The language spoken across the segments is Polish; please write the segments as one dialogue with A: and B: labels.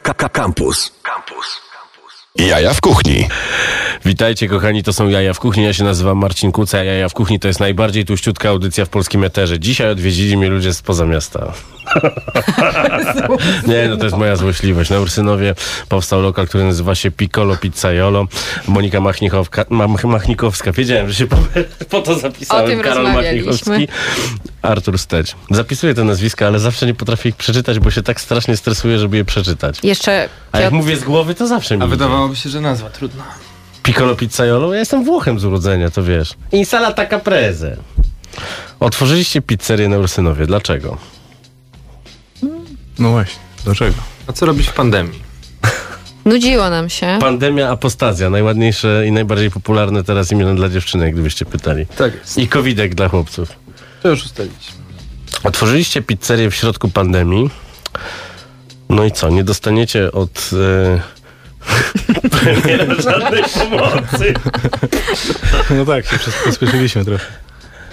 A: Campus. Campus.
B: Jaja w kuchni.
C: Witajcie kochani, to są Jaja w Kuchni. Ja się nazywam Marcin Kuca. Jaja w Kuchni to jest najbardziej tuściutka audycja w polskim eterze. Dzisiaj odwiedzili mnie ludzie spoza miasta. Nie, no to jest moja złośliwość. Na Ursynowie powstał lokal, który nazywa się Piccolo Pizzaiolo. Monika Machnikowska, Mach, Machnikowska. Wiedziałem, że się po, po to
D: O
C: zapisałem.
D: tym
C: Karol
D: rozmawialiśmy.
C: Machnikowski. Artur Steć. Zapisuję te nazwiska, ale zawsze nie potrafię ich przeczytać, bo się tak strasznie stresuję, żeby je przeczytać.
D: Jeszcze
C: A jak mówię z głowy, to zawsze mi
E: A wydawałoby się, że nazwa trudna.
C: Piccolo Pizzaiolo? Ja jestem Włochem z urodzenia, to wiesz. Insalata caprese. Otworzyliście pizzerię na Ursynowie. Dlaczego?
F: No właśnie, dlaczego?
E: A co robić w pandemii?
D: nudziło nam się.
C: Pandemia, apostazja. Najładniejsze i najbardziej popularne teraz imiona dla dziewczynek, gdybyście pytali.
E: Tak jest.
C: I covidek dla chłopców.
E: To już ustaliliśmy.
C: Otworzyliście pizzerię w środku pandemii. No i co? Nie dostaniecie od... E... premiera żadnej pomocy.
F: No tak, się pospieszyliśmy trochę.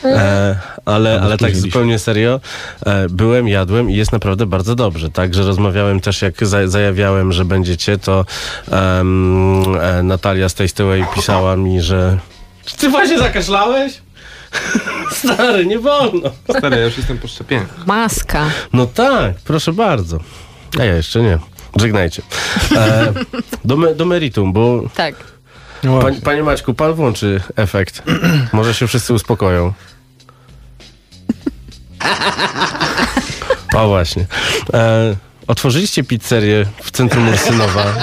C: E, ale, ale tak zupełnie serio, e, byłem, jadłem i jest naprawdę bardzo dobrze. Także rozmawiałem też, jak za, zajawiałem, że będziecie, to e, Natalia z tej Stałej pisała mi, że Czy ty właśnie zakaszlałeś? Stary, nie wolno.
E: Stary, ja już jestem po szczepieniu.
D: Maska.
C: No tak, proszę bardzo. A ja jeszcze nie. Żegnajcie. E, do, me, do meritum, bo
D: Tak.
F: No
C: panie Maćku, pan włączy efekt. Może się wszyscy uspokoją. O właśnie. E, otworzyliście pizzerię w centrum Ursynowa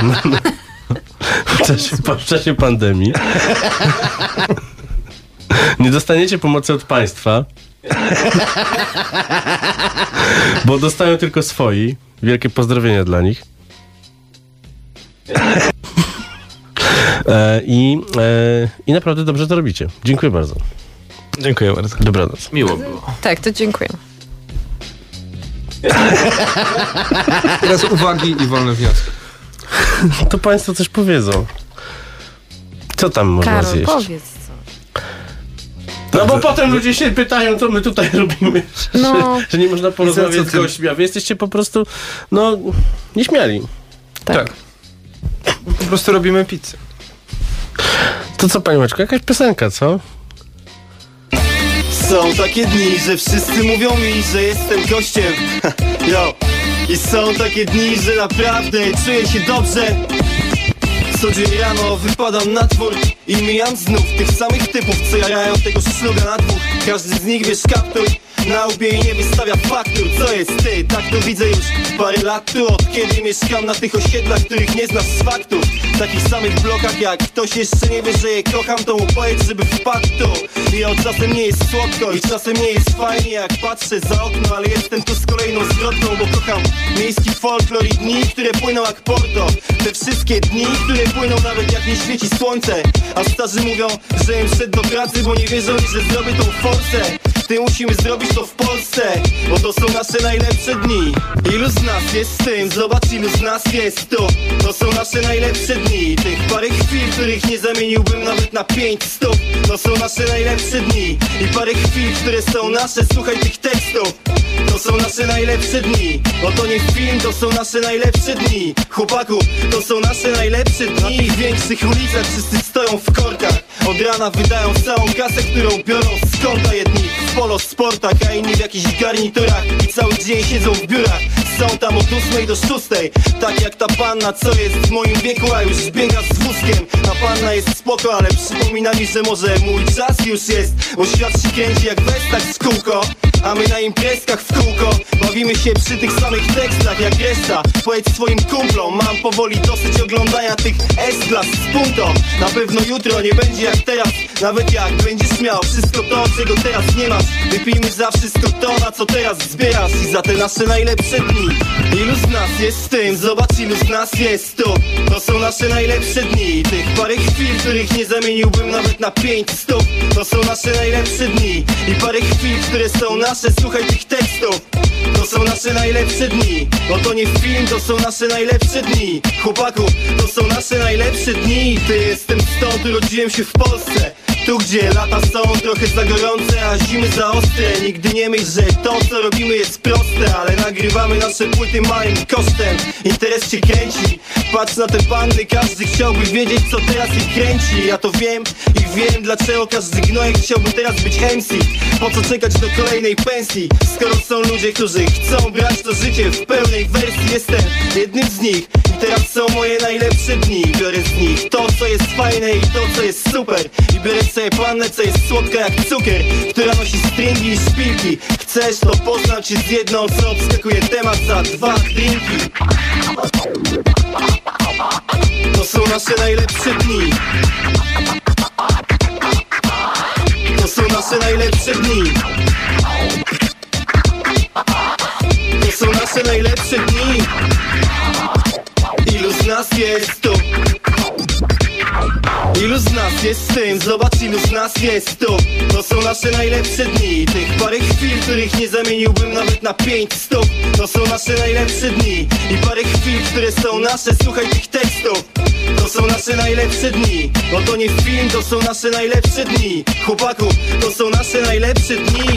C: w, czasie, w czasie pandemii. Nie dostaniecie pomocy od państwa, bo dostają tylko swoi. Wielkie pozdrowienia dla nich. E, i, e, I naprawdę dobrze to robicie. Dziękuję bardzo.
F: Dziękuję bardzo.
C: Dobranoc.
E: Miło było.
D: Tak, to dziękuję.
E: Teraz uwagi i wolne wnioski.
C: To państwo coś powiedzą. Co tam można
D: Karol,
C: zjeść?
D: powiedz.
C: No bo potem ludzie się pytają, co my tutaj robimy.
D: No.
C: Że, że nie można porozmawiać z gośćmi, a wy jesteście po prostu, no, nieśmiali.
D: Tak.
E: Tak. Po prostu robimy pizzę.
C: To co, panie Maczko, jakaś piosenka, co?
G: Są takie dni, że wszyscy mówią mi, że jestem gościem Yo. I są takie dni, że naprawdę czuję się dobrze Co dzień rano wypadam na dwór I mijam znów tych samych typów, co jarają tego szluga na dwóch. Każdy z nich wiesz kaptur na łbie i nie wystawia faktur. Co jest ty? Tak to widzę już parę lat tu Od kiedy mieszkam na tych osiedlach, których nie znasz z faktów Takich samych blokach jak ktoś jeszcze nie wie, że je kocham To mu żeby wpadł tu. I od czasem nie jest słodko i czasem nie jest fajnie Jak patrzę za okno, ale jestem tu z kolejną zwrotną Bo kocham miejski folklor i dni, które płyną jak porto. Te wszystkie dni, które płyną nawet jak nie świeci słońce. A starzy mówią, że im szedł do pracy, bo nie wierzą że zrobię tą forsę ty musimy zrobić to w Polsce Bo to są nasze najlepsze dni. Ilu z nas jest z tym? Zobacz ilu z nas jest tu To są nasze najlepsze dni. Tych parę chwil, których nie zamieniłbym nawet na pięć stóp To są nasze najlepsze dni. I parę chwil, które są nasze. Słuchaj tych tekstów. To są nasze najlepsze dni. Bo to nie film, to są nasze najlepsze dni. Chłopaku, to są nasze najlepsze dni. Na tych większych ulicach wszyscy stoją w korkach. Od rana wydają całą kasę, którą biorą. Z konta Jedni polo sportach, a inni w jakichś garniturach. I cały dzień siedzą w biurach. Są tam od 8 do 6 Tak jak ta panna, co jest w moim wieku A już biega z wózkiem. A panna jest spoko, ale przypomina mi, że może mój czas już jest. Bo świat się kręci jak westak z kółko a my na imprezkach w kółko Bawimy się przy tych samych tekstach jak reszta. Powiedz swoim kumplom Mam powoli dosyć oglądania tych S-klas z punto. Na pewno jutro nie będzie jak teraz. Nawet jak będziesz miał wszystko to, czego teraz nie masz. Wypijmy za wszystko to, na co teraz zbierasz. I za te nasze najlepsze dni. Ilu z nas jest z tym? Zobacz ilu z nas jest tu. To są nasze najlepsze dni. Tych parę chwil, których nie zamieniłbym nawet na pięć stóp. To są nasze najlepsze dni. I parę chwil, które są Słuchaj tych tekstów. To są nasze najlepsze dni Bo to nie film, to są nasze najlepsze dni. Chłopaku, to są nasze najlepsze dni. Ty jestem stąd, urodziłem się w Polsce Tu gdzie lata są trochę za gorące, a zimy za ostre Nigdy nie myśl, że to co robimy jest proste Ale nagrywamy nasze płyty małym kosztem. Interes cię kręci. Patrz na te panny, każdy chciałby wiedzieć co teraz ich kręci. Ja to wiem i wiem dlaczego każdy gnojek chciałby teraz być MC Po co czekać do kolejnej pensji? Skoro są ludzie, którzy chcą brać to życie w pełnej wersji Jestem jednym z nich teraz są moje najlepsze dni. Biorę z nich to co jest fajne i to co jest super. I biorę sobie pannę co jest słodka jak cukier Która nosi stringi i szpilki. Chcesz to poznać się z jedną co obskakuje temat za dwa drinki? To są nasze najlepsze dni. To są nasze najlepsze dni. To są nasze najlepsze dni nas jest tu? Ilu z nas jest z tym? Zobacz ilu z nas jest tu. To są nasze najlepsze dni. Tych parę chwil, których nie zamieniłbym nawet na pięć stóp. To są nasze najlepsze dni. I parę chwil, które są nasze. Słuchaj tych tekstów. To są nasze najlepsze dni. Bo to nie film, to są nasze najlepsze dni. Chłopaku, to są nasze najlepsze dni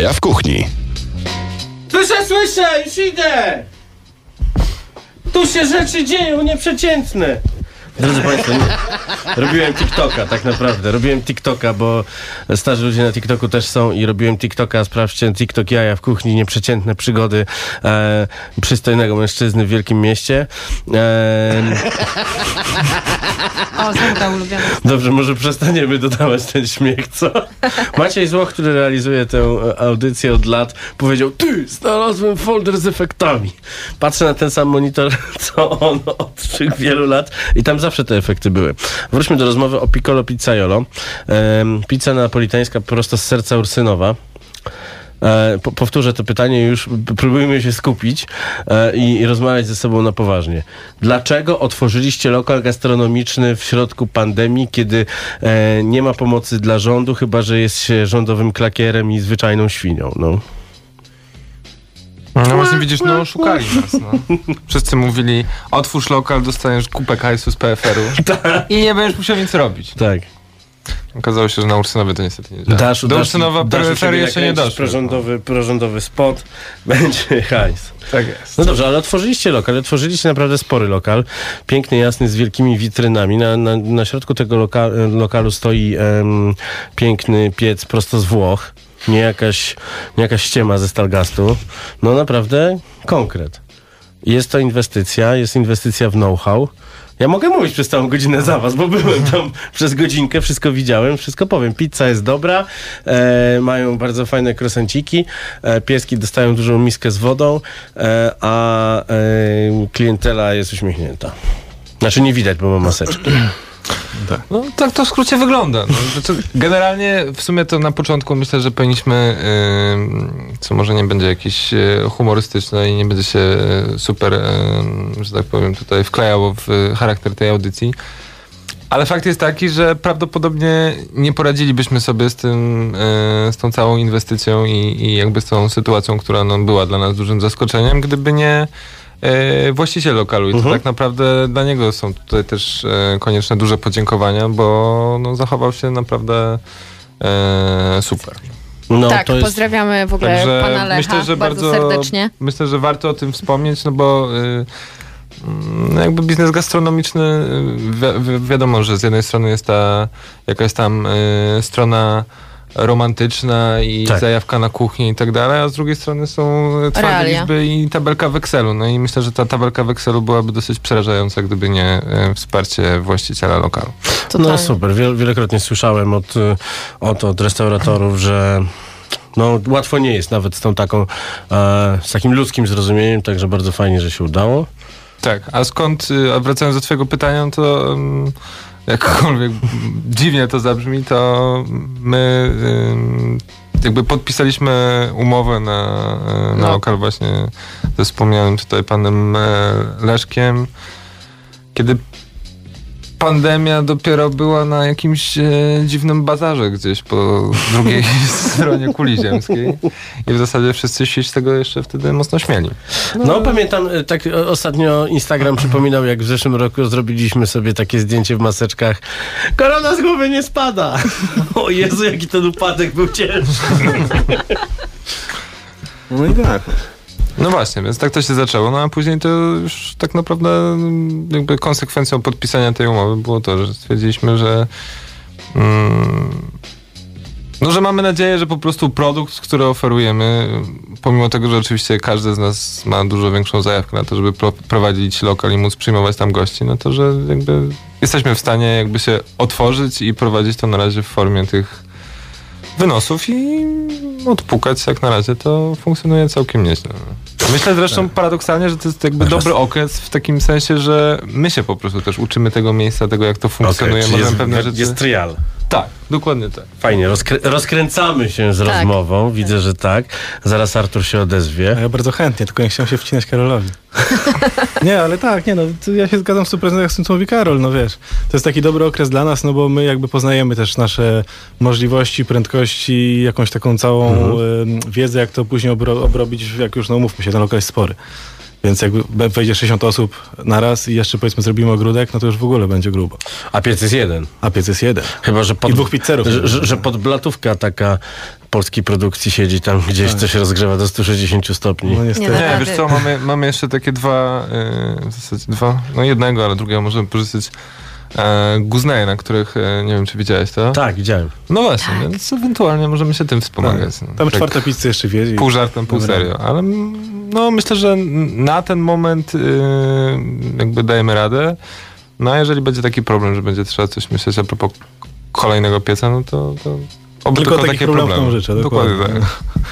B: Jaja w kuchni.
C: Słyszę, słyszę, już idę! Tu się rzeczy dzieją nieprzeciętne. Drodzy Państwo, nie, robiłem TikToka tak naprawdę. Robiłem TikToka, bo starzy ludzie na TikToku też są i robiłem TikToka. Sprawdźcie TikTok jaja w kuchni, nieprzeciętne przygody e, przystojnego mężczyzny w wielkim mieście. E,
D: O, Zenka ulubiona.
C: Dobrze, może przestaniemy dodawać ten śmiech, co? Maciej Złoch, który realizuje tę audycję od lat, powiedział, ty, znalazłem folder z efektami. Patrzę na ten sam monitor, co on od tych wielu lat i tam zawsze te efekty były. Wróćmy do rozmowy o Piccolo Pizzaiolo. Pizza napolitańska prosto z serca Ursynowa. E, po, powtórzę to pytanie, już próbujmy się skupić e, i, i rozmawiać ze sobą na poważnie. Dlaczego otworzyliście lokal gastronomiczny w środku pandemii, kiedy e, nie ma pomocy dla rządu, chyba że jest się rządowym klakierem i zwyczajną świnią? No.
E: No właśnie widzisz, no oszukali nas, no. Wszyscy mówili, otwórz lokal, dostaniesz kupę hajsu z PFR-u i nie będziesz musiał nic robić.
C: Tak.
E: Okazało się, że na Ursynowie to niestety nie działa.
C: Dasz,
E: Do Ursynowa
C: siebie
E: jeszcze nie doszło.
C: Prorządowy, prorządowy spot, będzie hajs.
E: Tak jest.
C: No dobrze, ale otworzyliście lokal, otworzyliście naprawdę spory lokal, piękny, jasny, z wielkimi witrynami. Na, na, na środku tego loka, lokalu stoi em, piękny piec prosto z Włoch, nie jakaś, nie jakaś ściema ze Stalgastu. No naprawdę konkret. Jest to inwestycja, jest inwestycja w know-how. Ja mogę mówić przez całą godzinę za was, bo byłem tam przez godzinkę, wszystko widziałem, wszystko powiem. Pizza jest dobra, e, mają bardzo fajne krosenciki, e, pieski dostają dużą miskę z wodą, e, a e, klientela jest uśmiechnięta. Znaczy nie widać, bo ma maseczki.
E: No tak to w skrócie wygląda. No, generalnie w sumie to na początku myślę, że powinniśmy, ym, co może nie będzie jakieś y, humorystyczne i nie będzie się y, super, ym, że tak powiem, tutaj wklejało w y, charakter tej audycji. Ale fakt jest taki, że prawdopodobnie nie poradzilibyśmy sobie z tym, z tą całą inwestycją i, i jakby z tą sytuacją, która no, była dla nas dużym zaskoczeniem, gdyby nie y, właściciel lokalu. I to
C: Mhm.
E: tak naprawdę dla niego są tutaj też y, konieczne duże podziękowania, bo no, zachował się naprawdę y, super.
C: No,
D: tak,
C: to jest,
D: pozdrawiamy w ogóle
E: Także
D: pana Lecha
E: myślę, że
D: bardzo,
E: bardzo,
D: serdecznie.
E: Myślę, że warto o tym wspomnieć, no bo y, mm, jakby biznes gastronomiczny, y, wi- wi- wiadomo, że z jednej strony jest ta jakaś tam y, strona romantyczna i
C: Tak.
E: zajawka na kuchni i tak dalej, a z drugiej strony są twarde
D: Realia.
E: liczby i tabelka w Excelu. No i myślę, że ta tabelka w Excelu byłaby dosyć przerażająca, gdyby nie y, wsparcie właściciela lokalu.
C: no
D: Totalnie.
C: super, Wiel, wielokrotnie słyszałem od, y, od, od restauratorów, że no, łatwo nie jest nawet z tą taką, e, z takim ludzkim zrozumieniem, także bardzo fajnie, że się udało.
E: Tak, a skąd, y, a wracając do twojego pytania, no to um, jakkolwiek dziwnie to zabrzmi, to my jakby podpisaliśmy umowę na, na
D: No.
E: lokal właśnie ze wspomnianym tutaj panem e, Leszkiem, kiedy pandemia dopiero była na jakimś e, dziwnym bazarze gdzieś po drugiej stronie kuli ziemskiej. I w zasadzie wszyscy się z tego jeszcze wtedy mocno śmieli.
C: No, pamiętam, e, tak e, ostatnio Instagram przypominał, jak w zeszłym roku zrobiliśmy sobie takie zdjęcie w maseczkach. Korona z głowy nie spada! O Jezu, jaki ten upadek był ciężki.
F: No i tak.
E: No właśnie, więc tak to się zaczęło, no a później to już tak naprawdę mm, jakby konsekwencją podpisania tej umowy było to, że stwierdziliśmy, że mm, no, że mamy nadzieję, że po prostu produkt, który oferujemy, pomimo tego, że oczywiście każdy z nas ma dużo większą zajawkę na to, żeby pro, prowadzić lokal i móc przyjmować tam gości, no to, że jakby jesteśmy w stanie jakby się otworzyć i prowadzić to na razie w formie tych wynosów i odpukać jak na razie to funkcjonuje całkiem nieźle. Myślę zresztą paradoksalnie, że to jest jakby dobry okres w takim sensie, że my się po prostu też uczymy tego miejsca, tego jak to funkcjonuje.
C: czyli
E: Możemy
C: jest,
E: pewne rzeczy...
C: jest trial.
E: Tak, dokładnie tak.
C: Fajnie, rozkrę- rozkręcamy się z
D: Tak.
C: rozmową. Widzę, że tak. Zaraz Artur się
F: A
C: odezwie.
F: ja bardzo chętnie, tylko nie chciałem się wcinać Karolowi. nie, ale tak, nie no, ja się zgadzam w 100% z tym, co mówi Karol, no wiesz. To jest taki dobry okres dla nas, no bo my jakby poznajemy też nasze możliwości, prędkości, jakąś taką całą em, wiedzę, jak to później obro- obrobić, jak już, no umówmy się, ten lokal jest spory. Więc jak wejdzie 60 osób na raz i jeszcze powiedzmy zrobimy ogródek, no to już w ogóle będzie grubo.
C: A piec jest jeden.
F: A piec jest jeden.
C: Chyba, że pod,
F: I dwóch pizzerów.
C: Że, że, podblatówka taka polskiej produkcji siedzi tam gdzieś,
F: Tak.
C: coś rozgrzewa do 160 stopni.
F: No niestety.
D: Nie,
E: Nie,
D: Rady.
E: wiesz co, mamy, mamy jeszcze takie dwa, yy, w zasadzie dwa, no jednego, ale drugiego możemy pożyczyć. E, Guzneje, na których e, nie wiem, czy widziałeś to.
C: Tak, widziałem.
E: No właśnie, więc ewentualnie możemy się tym wspomagać.
F: Tak. Tam
E: Tak
F: czwarta pizza jeszcze wiedzie.
E: Pół żartem, pół
F: Dobra.
E: serio. Ale no, myślę, że na ten moment yy, jakby dajemy radę. No a jeżeli będzie taki problem, że będzie trzeba coś myśleć a propos kolejnego pieca, no to, to oby
F: Tylko
E: tylko,
F: takich
E: takie
F: problemów
E: problemy.
F: życzę,
E: dokładnie
F: dokładnie.
E: tak.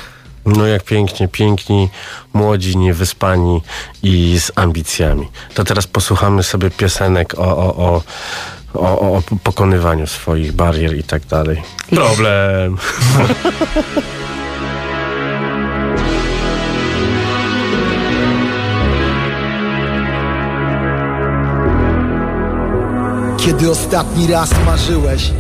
C: No jak pięknie, piękni, młodzi, niewyspani i z ambicjami. To teraz posłuchamy sobie piosenek o, o, o, o, o pokonywaniu swoich barier i tak dalej. Problem.
H: Kiedy ostatni raz marzyłeś?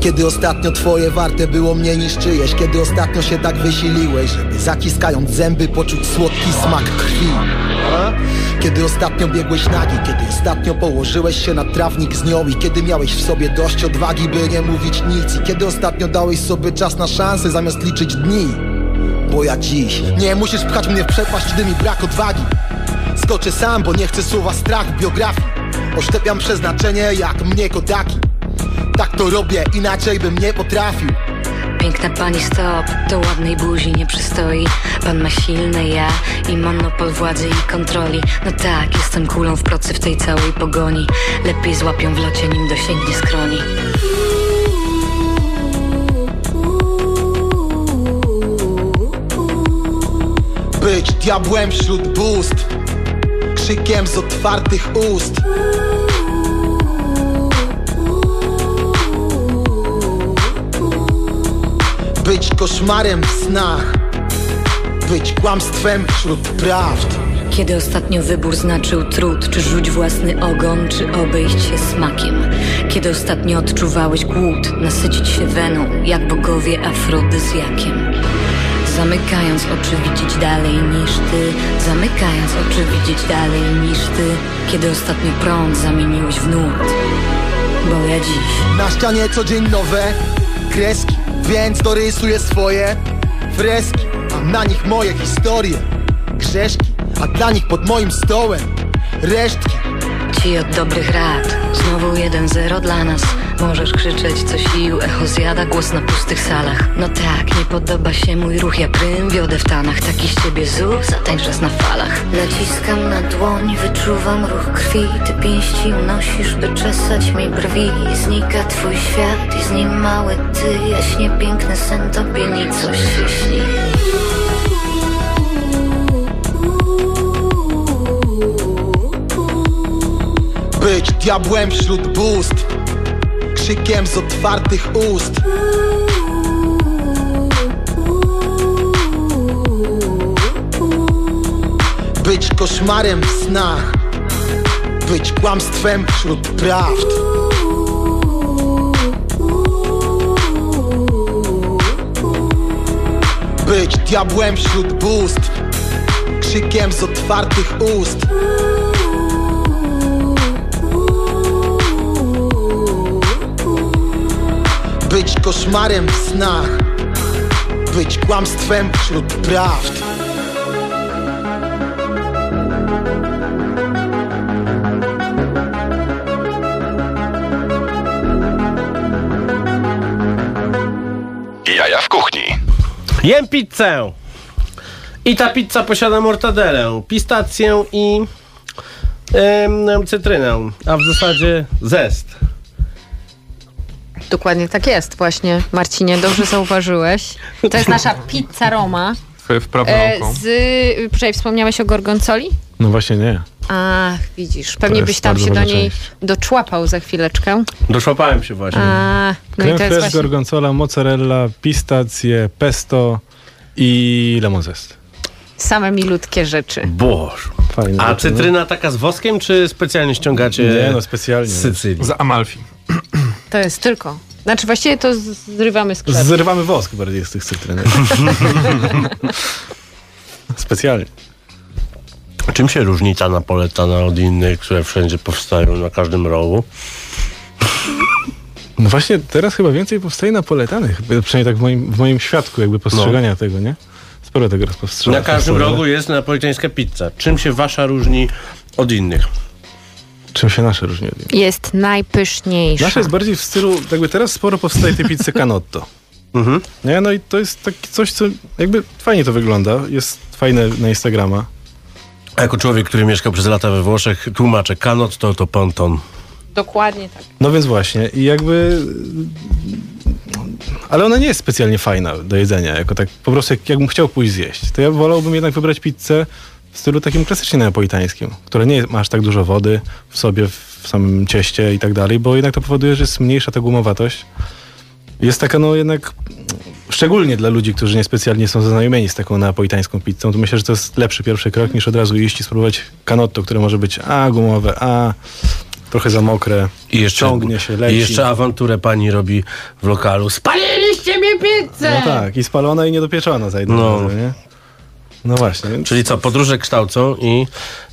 H: Kiedy ostatnio twoje warte było mniej niż czyjeś? Kiedy ostatnio się tak wysiliłeś, żeby zaciskając zęby poczuć słodki smak krwi? Kiedy ostatnio biegłeś nagi? Kiedy ostatnio położyłeś się na trawnik z nią? I kiedy miałeś w sobie dość odwagi, by nie mówić nic? I kiedy ostatnio dałeś sobie czas na szansę zamiast liczyć dni? Bo ja dziś nie musisz pchać mnie w przepaść, gdy mi brak odwagi Skoczę sam, bo nie chcę słowa strach w biografii Oszczepiam przeznaczenie jak mnie kodaki Tak to robię, inaczej bym nie potrafił.
I: Piękna pani stop, to ładnej buzi nie przystoi. Pan ma silne ja i monopol władzy i kontroli. No tak, jestem kulą w procy w tej całej pogoni. Lepiej złapią w locie nim dosięgnie skroni.
H: Być diabłem wśród bóstw Krzykiem z otwartych ust Być koszmarem w snach. Być kłamstwem wśród prawd.
I: Kiedy ostatnio wybór znaczył trud Czy rzuć własny ogon, czy obejść się smakiem? Kiedy ostatnio odczuwałeś głód Nasycić się weną, jak bogowie afrodyzjakiem Zamykając oczy widzieć dalej niż ty. Zamykając oczy widzieć dalej niż ty. Kiedy ostatnio prąd zamieniłeś w nurt? Bo ja dziś
H: Na ścianie co dzień nowe kreski Więc dorysuję swoje freski A na nich moje historie. Grzeszki, a dla nich pod moim stołem Resztki.
I: Ci od dobrych rad Znowu 1-0 dla nas Możesz krzyczeć co sił Echo zjada głos na pustych salach. No tak, nie podoba się mój ruch Jak rym wiodę w tanach. Taki z ciebie zuch, zatańczesz na falach. Naciskam na dłoń, wyczuwam ruch krwi. Ty pięści unosisz, by czesać mi brwi. Znika twój świat i z nim mały ty. Jaśnie piękny sen tobie nicość śni
H: Być diabłem wśród bóstw Krzykiem z otwartych ust. Być koszmarem w snach. Być kłamstwem wśród prawd. Być diabłem wśród bóstw. Krzykiem z otwartych ust Być koszmarem w snach Być kłamstwem wśród prawd
B: Jaja w kuchni.
C: Jem pizzę! I ta pizza posiada mortadelę, pistację i em, cytrynę, a w zasadzie zest.
D: Dokładnie tak jest właśnie, Marcinie, dobrze zauważyłeś. To jest nasza pizza Roma.
E: Twoje wprawne
D: E, z, poczekaj, wspomniałeś o gorgonzoli?
F: No właśnie nie.
D: Ach, widzisz, pewnie byś tam się do niej
F: część.
D: doczłapał za chwileczkę.
C: Doszłapałem się właśnie.
D: A, no i
F: Creme
D: to jest właśnie...
F: gorgonzola, mozzarella, pistacje, pesto i lemon zest.
D: Same milutkie rzeczy.
C: Boże.
F: Fajne
C: A
F: rzeczy, no.
C: cytryna taka z woskiem, czy specjalnie ściągacie
F: Nie, no specjalnie.
C: z Sycylii?
E: Z Amalfi.
D: To jest tylko. Znaczy właściwie to zrywamy z.
F: Zrywamy wosk bardziej z tych cytryn. specjalnie.
C: Czym się różni ta napoletana od innych, które wszędzie powstają na każdym rogu?
F: No właśnie teraz chyba więcej powstaje napoletanych, przynajmniej tak w moim, w moim świadku jakby postrzegania tego, nie? Sporo tego rozpostrzega.
C: Na każdym rogu jest napolitańska pizza. Czym się wasza różni od innych?
F: Czym się nasze różni od innych?
D: Jest najpyszniejsza.
F: Nasze jest bardziej w stylu, jakby teraz sporo powstaje tej pizzy canotto.
C: Mhm.
F: Nie, no i to jest takie coś, co jakby fajnie to wygląda, jest fajne na Instagrama.
C: A jako człowiek, który mieszkał przez lata we Włoszech, tłumaczę, kanot to to ponton.
D: Dokładnie tak.
F: No więc właśnie i jakby... Ale ona nie jest specjalnie fajna do jedzenia, jako tak po prostu jak, jakbym chciał pójść zjeść. To ja wolałbym jednak wybrać pizzę w stylu takim klasycznie neapolitańskim, które nie ma aż tak dużo wody w sobie, w samym cieście i tak dalej, bo jednak to powoduje, że jest mniejsza ta gumowatość. Jest taka no jednak, szczególnie dla ludzi, którzy niespecjalnie są zaznajomieni z taką neapolitańską pizzą, to myślę, że to jest lepszy pierwszy krok niż od razu iść i spróbować canotto, które może być a gumowe, a trochę za mokre,
C: I jeszcze,
F: ciągnie się, leci.
C: I jeszcze awanturę pani robi w lokalu. Spaliliście mi pizzę!
F: No tak, i spalona i niedopieczona za jednym
C: No.
F: razem, nie? No właśnie. Więc
C: Czyli co, podróże kształcą i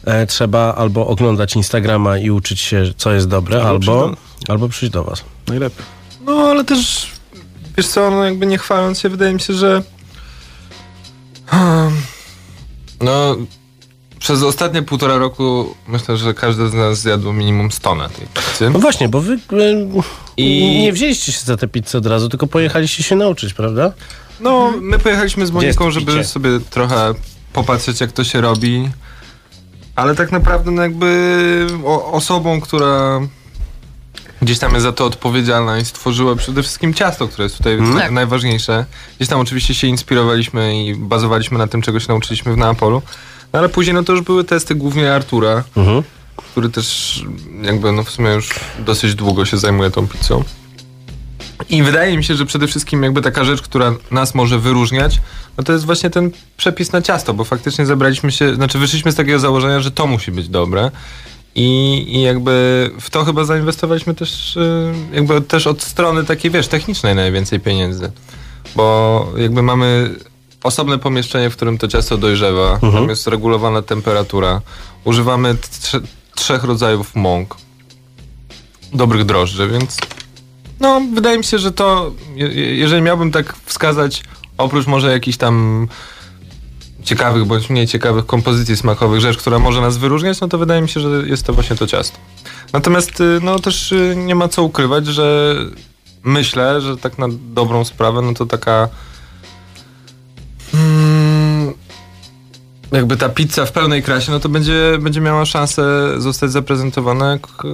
C: e, trzeba albo oglądać Instagrama i uczyć się, co jest dobre,
F: Albo
C: albo,
F: przyjść
C: albo przyjść do was.
F: najlepiej.
E: No ale też, wiesz co, no jakby nie chwaląc się, wydaje mi się, że Hmm. no przez ostatnie półtora roku myślę, że każdy z nas zjadł minimum 100 na tej pizzy.
C: No właśnie, bo wy e,
E: I-
C: nie wzięliście się za tę pizzę od razu, tylko pojechaliście się nauczyć, prawda?
E: No, my pojechaliśmy z Moniką, żeby
C: picie?
E: sobie trochę popatrzeć, jak to się robi. Ale tak naprawdę, no jakby o, osobą, która gdzieś tam jest za to odpowiedzialna i stworzyła przede wszystkim ciasto, które jest tutaj na- najważniejsze. Gdzieś tam oczywiście się inspirowaliśmy i bazowaliśmy na tym, czego się nauczyliśmy w Neapolu. No ale później no to już były testy głównie Artura,
C: Mhm.
E: który też jakby no w sumie już dosyć długo się zajmuje tą pizzą. I wydaje mi się, że przede wszystkim jakby taka rzecz, która nas może wyróżniać, no to jest właśnie ten przepis na ciasto, bo faktycznie zebraliśmy się, znaczy wyszliśmy z takiego założenia, że to musi być dobre. I, I jakby w to chyba zainwestowaliśmy też y, jakby też od strony takiej, wiesz, technicznej najwięcej pieniędzy. Bo jakby mamy osobne pomieszczenie, w którym to ciasto dojrzewa, tam jest regulowana temperatura. Używamy trze- trzech rodzajów mąk, dobrych drożdży, więc no, wydaje mi się, że to, je- je- jeżeli miałbym tak wskazać, oprócz może jakichś tam ciekawych bądź mniej ciekawych kompozycji smakowych, rzecz, która może nas wyróżniać, no to wydaje mi się, że jest to właśnie to ciasto. Natomiast y, no też y, nie ma co ukrywać, że myślę, że tak na dobrą sprawę, no to taka mm, jakby ta pizza w pełnej krasie, no to będzie, będzie miała szansę zostać zaprezentowana, jak y,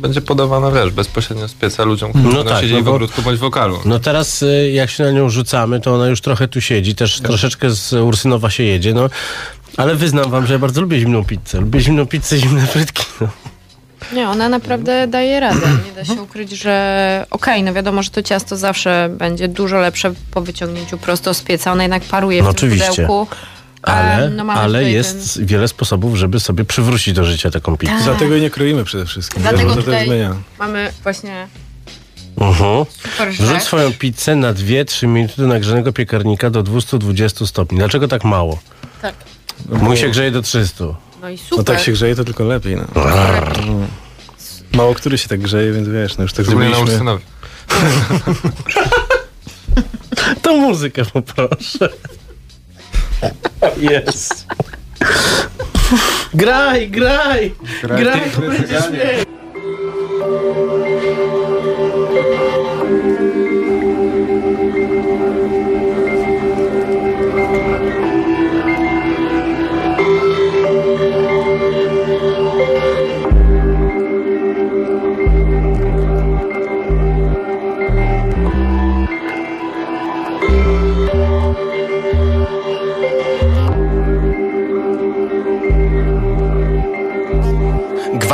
E: będzie podawana, wiesz, bezpośrednio z pieca ludziom, którzy
C: No tak,
E: siedzieli
C: no
E: w
C: bo-
E: ogródku bądź w lokalu.
C: No teraz y, jak się na nią rzucamy, to ona już trochę tu siedzi, też troszeczkę z Ursynowa się jedzie, no. Ale wyznam wam, że ja bardzo lubię zimną pizzę. Lubię zimną pizzę, zimne frytki. No.
D: Nie, ona naprawdę daje radę. Nie da się ukryć, że okej, no wiadomo, że to ciasto zawsze będzie dużo lepsze po wyciągnięciu prosto z pieca. Ona jednak paruje
C: No
D: w tym
C: oczywiście.
D: pudełku.
C: Ale,
D: no
C: ale jest wiele sposobów, żeby sobie przywrócić do życia taką pizzę.
D: Tak.
F: Dlatego jej nie kroimy przede wszystkim.
D: Dlatego
F: Wiesz,
D: tutaj-
F: też zmienia.
D: Mamy właśnie super
C: Wrzuć swoją pizzę na 2-3 minuty do nagrzanego piekarnika do 220 stopni. Dlaczego tak mało?
D: Tak.
C: Mój się grzeje do 300.
D: No i
F: No
D: super.
F: tak się grzeje, to tylko lepiej. No. Mało który się tak grzeje, więc wiesz, no już tak zrobiliśmy.
C: To muzykę poproszę. Jest. Graj, graj! Graj, to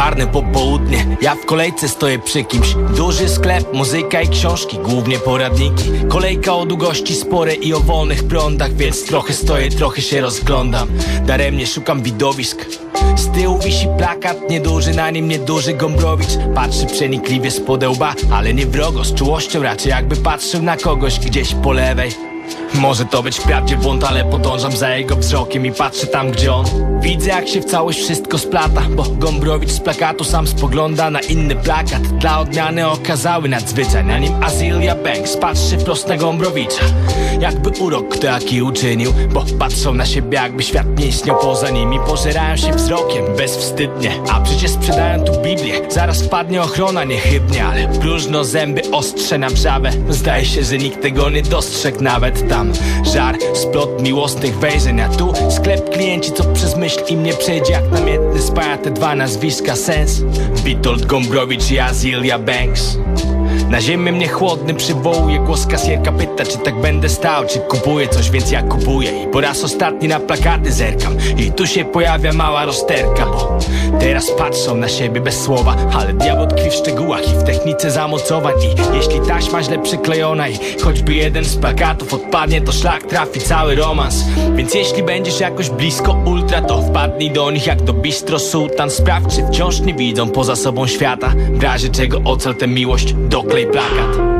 J: Gwarne popołudnie, ja w kolejce stoję przy kimś. Duży sklep, muzyka i książki, głównie poradniki. Kolejka o długości sporej i o wolnych prądach Więc trochę stoję, trochę się rozglądam. Daremnie szukam widowisk. Z tyłu wisi plakat nieduży, na nim nieduży Gombrowicz. Patrzy przenikliwie z podełba, ale nie wrogo Z czułością raczej jakby patrzył na kogoś gdzieś po lewej może to być wprawdzie błąd, ale podążam za jego wzrokiem i patrzę tam, gdzie on. Widzę jak się w całość wszystko splata Bo Gombrowicz z plakatu sam spogląda na inny plakat. Dla odmiany okazały nadzwyczaj Na nim Azilia Banks. Patrzy wprost na Gombrowicza. Jakby urok kto jaki uczynił Bo patrzą na siebie jakby świat nie istniał poza nimi. Pożerają się wzrokiem bezwstydnie A przecież sprzedają tu Biblię. Zaraz wpadnie ochrona niechybnie Ale próżno zęby ostrze na brzawę. Zdaje się, że nikt tego nie dostrzegł nawet tam Żar, splot miłosnych wejrzeń A tu sklep klienci, co przez myśl im nie przejdzie Jak namiętny spaja te dwa nazwiska sens? Witold Gombrowicz i Azilia Banks na ziemię mnie chłodny przywołuje głos kasjerka pyta czy tak będę stał Czy kupuję coś, więc ja kupuję. I po raz ostatni na plakaty zerkam. I tu się pojawia mała rozterka Bo teraz patrzą na siebie bez słowa. Ale diabeł tkwi w szczegółach i w technice zamocowań. I jeśli taśma źle przyklejona I choćby jeden z plakatów odpadnie To szlak trafi cały romans. Więc jeśli będziesz jakoś blisko ultra To wpadnij do nich jak do bistro sułtan Sprawdź czy wciąż nie widzą poza sobą świata. W razie czego ocal tę miłość doklej plakat
B: Jaja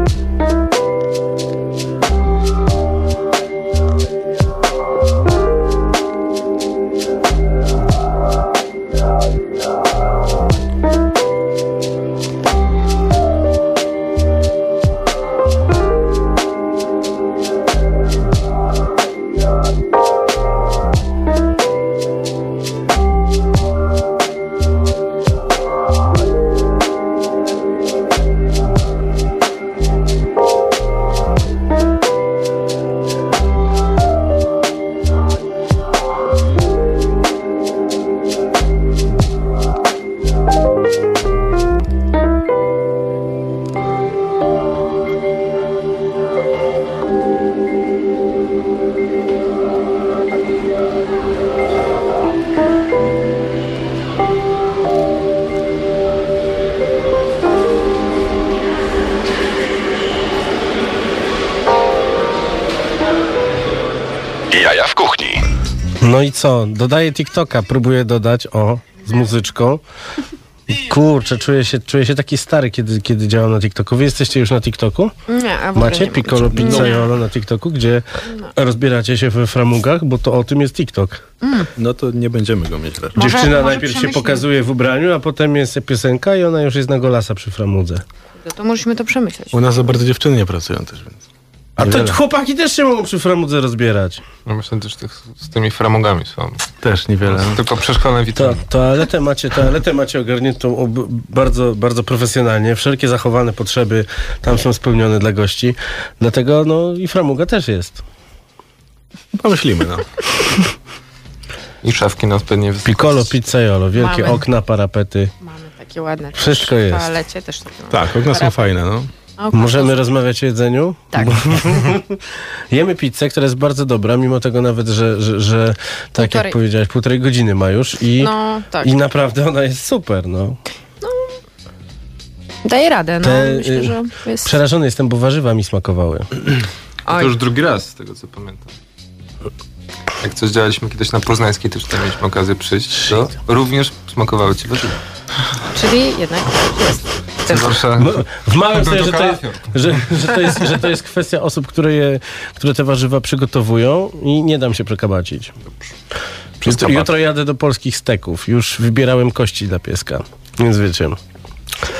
C: co? Dodaję TikToka, próbuję dodać, o, z muzyczką. Kurczę, czuję się, czuję się taki stary, kiedy, kiedy działam na TikToku. Wy jesteście już na TikToku?
D: Nie, a w ogóle
C: Macie
D: nie
C: Piccolo
D: mogę.
C: Pizzaiolo na TikToku, gdzie rozbieracie się we framugach, bo to o tym jest TikTok.
F: No to nie będziemy go mieć raczej.
D: Może-
C: Dziewczyna
D: może
C: najpierw się pokazuje w ubraniu, a potem jest piosenka i ona już jest na golasa przy framudze.
D: No To musimy to przemyśleć.
F: U nas za bardzo dziewczyny nie pracują też, więc.
C: A to
F: Niewiele.
C: chłopaki też się mogą przy framudze rozbierać.
E: No myślę też tych, z tymi framugami są.
F: Też niewiele.
E: Tylko przeszkolone
C: To,
E: witryny.
C: toaletę macie, toaletę macie ogarniętą ob, bardzo, bardzo profesjonalnie. Wszelkie zachowane potrzeby tam są spełnione dla gości. Dlatego no i framuga też jest.
F: Pomyślimy, no.
E: I szafki na odpowiednie wysokości.
C: Piccolo, pizzaiolo, wielkie
D: Mamy.
C: okna, parapety.
D: Mamy takie ładne.
C: Wszystko
D: też
C: jest.
D: W toalecie też takie.
F: Tak, okna są fajne, no.
D: O,
C: Możemy rozmawiać o jedzeniu?
D: Tak.
C: Jemy pizzę, która jest bardzo dobra, mimo tego nawet, że, że, że tak jak
D: Półtorej.
C: powiedziałeś, półtorej godziny ma już i,
D: No, tak.
C: i naprawdę ona jest super, no.
D: Daje radę, no.
C: Te,
D: Myślę,
C: y,
D: że jest...
C: Przerażony jestem, bo warzywa mi smakowały.
E: To już drugi raz, z tego co pamiętam. Jak coś działaliśmy kiedyś na Poznańskiej, też tam mieliśmy okazję przyjść, to również smakowały ci warzywa.
D: Czyli jednak jest.
E: Zwłaszcza
C: W małym
E: Był
C: sensie, że
E: to
C: jest, że, że, to jest, że to jest kwestia osób, które, je, które te warzywa przygotowują i nie dam się przekabacić. Jutro, jutro jadę do polskich steków. Już wybierałem kości dla pieska. Więc wiecie.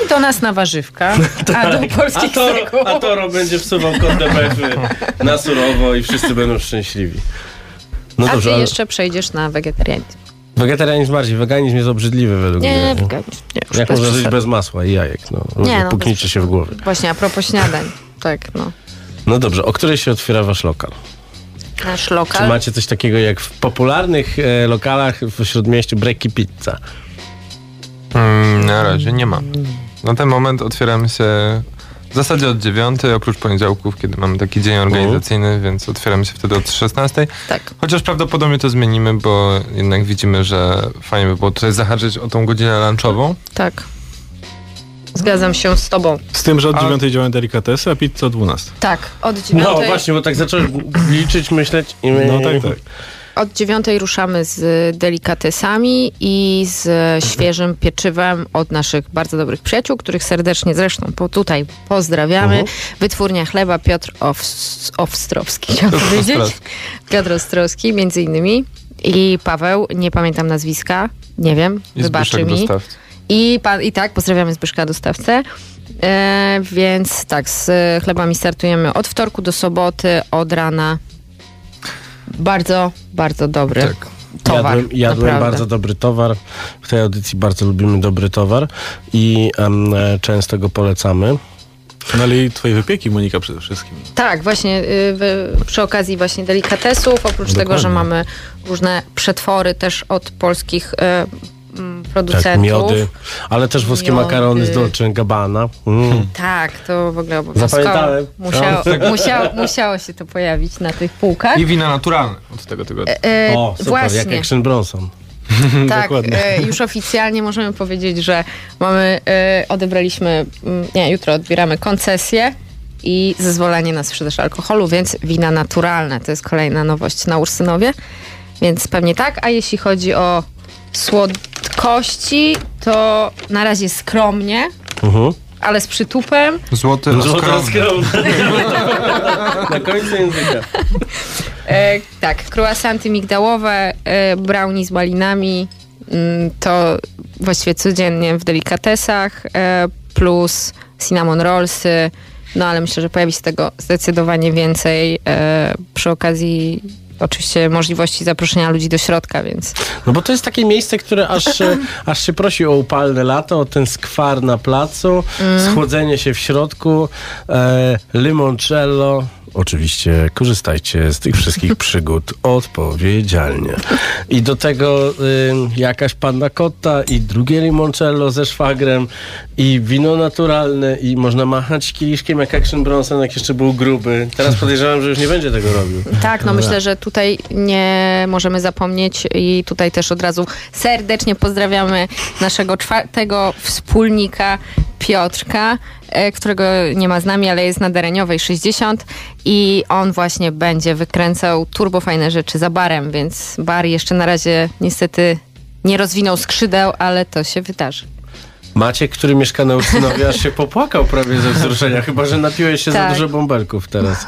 D: I do nas na warzywka, a do polskich
C: a, Toro,
D: steków.
C: a Toro będzie wsuwał befy na surowo i wszyscy będą szczęśliwi. No
D: A ty
C: dobrze, ale
D: jeszcze przejdziesz na wegetarianizm.
C: Wegetarianizm bardziej. Weganizm jest obrzydliwy według
D: Nie,
C: mnie.
D: weganizm. Nie, już
C: Jak można żyć bez masła i jajek? No,
D: Nie, no,
C: Puknijcie
D: bez
C: się w głowie.
D: Właśnie, a propos śniadań. Tak, no.
C: No dobrze, o której się otwiera wasz lokal?
D: Nasz
C: Czy
D: lokal.
C: macie coś takiego jak w popularnych e, lokalach w śródmieściu Breki Pizza?
E: Mm, na razie nie ma. Na ten moment otwieramy się w zasadzie od 9, oprócz poniedziałków, kiedy mamy taki dzień organizacyjny, więc otwieramy się wtedy od 16.
D: Tak.
E: Chociaż prawdopodobnie to zmienimy, bo jednak widzimy, że fajnie by było tutaj zahaczyć o tą godzinę lunchową.
D: Tak. Zgadzam się z tobą.
F: Z tym, że od
E: A-
F: 9 działają delikatesy, a pizza o 12.
D: Tak, od dziewiątej,
C: No właśnie, bo tak zacząłem liczyć, myśleć i my...
F: No tak, tak.
D: Od dziewiątej ruszamy z delikatesami i z świeżym pieczywem od naszych bardzo dobrych przyjaciół, których serdecznie zresztą po tutaj pozdrawiamy. Wytwórnia chleba Piotr Ows- Owstrowski, chciałam powiedzieć. Piotr Ostrowski między innymi. I Paweł, nie pamiętam nazwiska, nie wiem,
E: I
D: wybaczy mi.
E: dostawcy.
D: I, pan, I tak, pozdrawiamy Zbyszka dostawcę. E, więc tak, z chlebami startujemy od wtorku do soboty, od rana. Bardzo, bardzo dobry
E: Tak.
D: towar.
C: Jadłem, jadłem bardzo dobry towar. W tej audycji bardzo lubimy dobry towar i e, często go polecamy.
F: No ale i twoje wypieki, Monika, przede wszystkim.
D: Tak, właśnie y, przy okazji właśnie delikatesów, oprócz tego, że mamy różne przetwory też od polskich mm, producentów.
C: Tak, miody, ale też włoskie
D: Miody.
C: makarony z Dolce Gabbana. Mm.
D: Tak, to w ogóle obowiązkowo.
C: Zapamiętałem.
D: Musiało,
C: No.
D: musiało, musiało się to pojawić na tych półkach.
E: I wina naturalne od tego tygodnia.
D: E,
C: O, super,
D: właśnie.
C: jak Action Bronson.
D: Tak,
F: Dokładnie.
D: e, już oficjalnie możemy powiedzieć, że mamy, e, odebraliśmy, mm, nie, jutro odbieramy koncesję i zezwolenie na sprzedaż alkoholu, więc wina naturalne. To jest kolejna nowość na Ursynowie, więc pewnie tak. A jeśli chodzi o słodkości, to na razie skromnie,
C: Mhm.
D: ale z przytupem.
E: Złoty
C: Złote
E: oskromny.
C: skromne. Na końcu języka.
D: E, tak, croissanty migdałowe, e, brownie z malinami, mm, to właściwie codziennie w delikatesach, e, plus cinnamon rollsy, no ale myślę, że pojawi się tego zdecydowanie więcej e, przy okazji oczywiście możliwości zaproszenia ludzi do środka, więc
C: No bo to jest takie miejsce, które aż, aż się prosi o upalne lato, o ten skwar na placu, schłodzenie się w środku, e, limoncello. Oczywiście korzystajcie z tych wszystkich przygód odpowiedzialnie. I do tego y, jakaś panna cotta i drugie limoncello ze szwagrem i wino naturalne i można machać kieliszkiem jak Action Bronson, jak jeszcze był gruby. Teraz podejrzewam, że już nie będzie tego robił.
D: Tak, no myślę, że tutaj nie możemy zapomnieć i tutaj też od razu serdecznie pozdrawiamy naszego czwartego wspólnika Piotrka, e, którego nie ma z nami, ale jest na Dereniowej 60 i on właśnie będzie wykręcał turbofajne rzeczy za barem, więc bar jeszcze na razie niestety nie rozwinął skrzydeł, ale to się wydarzy.
C: Maciek, który mieszka na Ursynowie, aż się popłakał prawie ze wzruszenia, chyba że napiłeś się za
D: Tak.
C: dużo bąbelków teraz.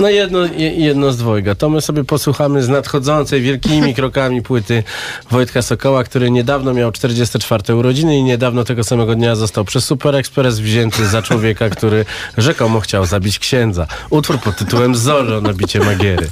C: No jedno, je- jedno z dwojga. To my sobie posłuchamy z nadchodzącej wielkimi krokami płyty Wojtka Sokoła, który niedawno miał 44 urodziny i niedawno tego samego dnia został przez Super Express wzięty za człowieka, który rzekomo chciał zabić księdza. Utwór pod tytułem Zorro na bicie Magiery.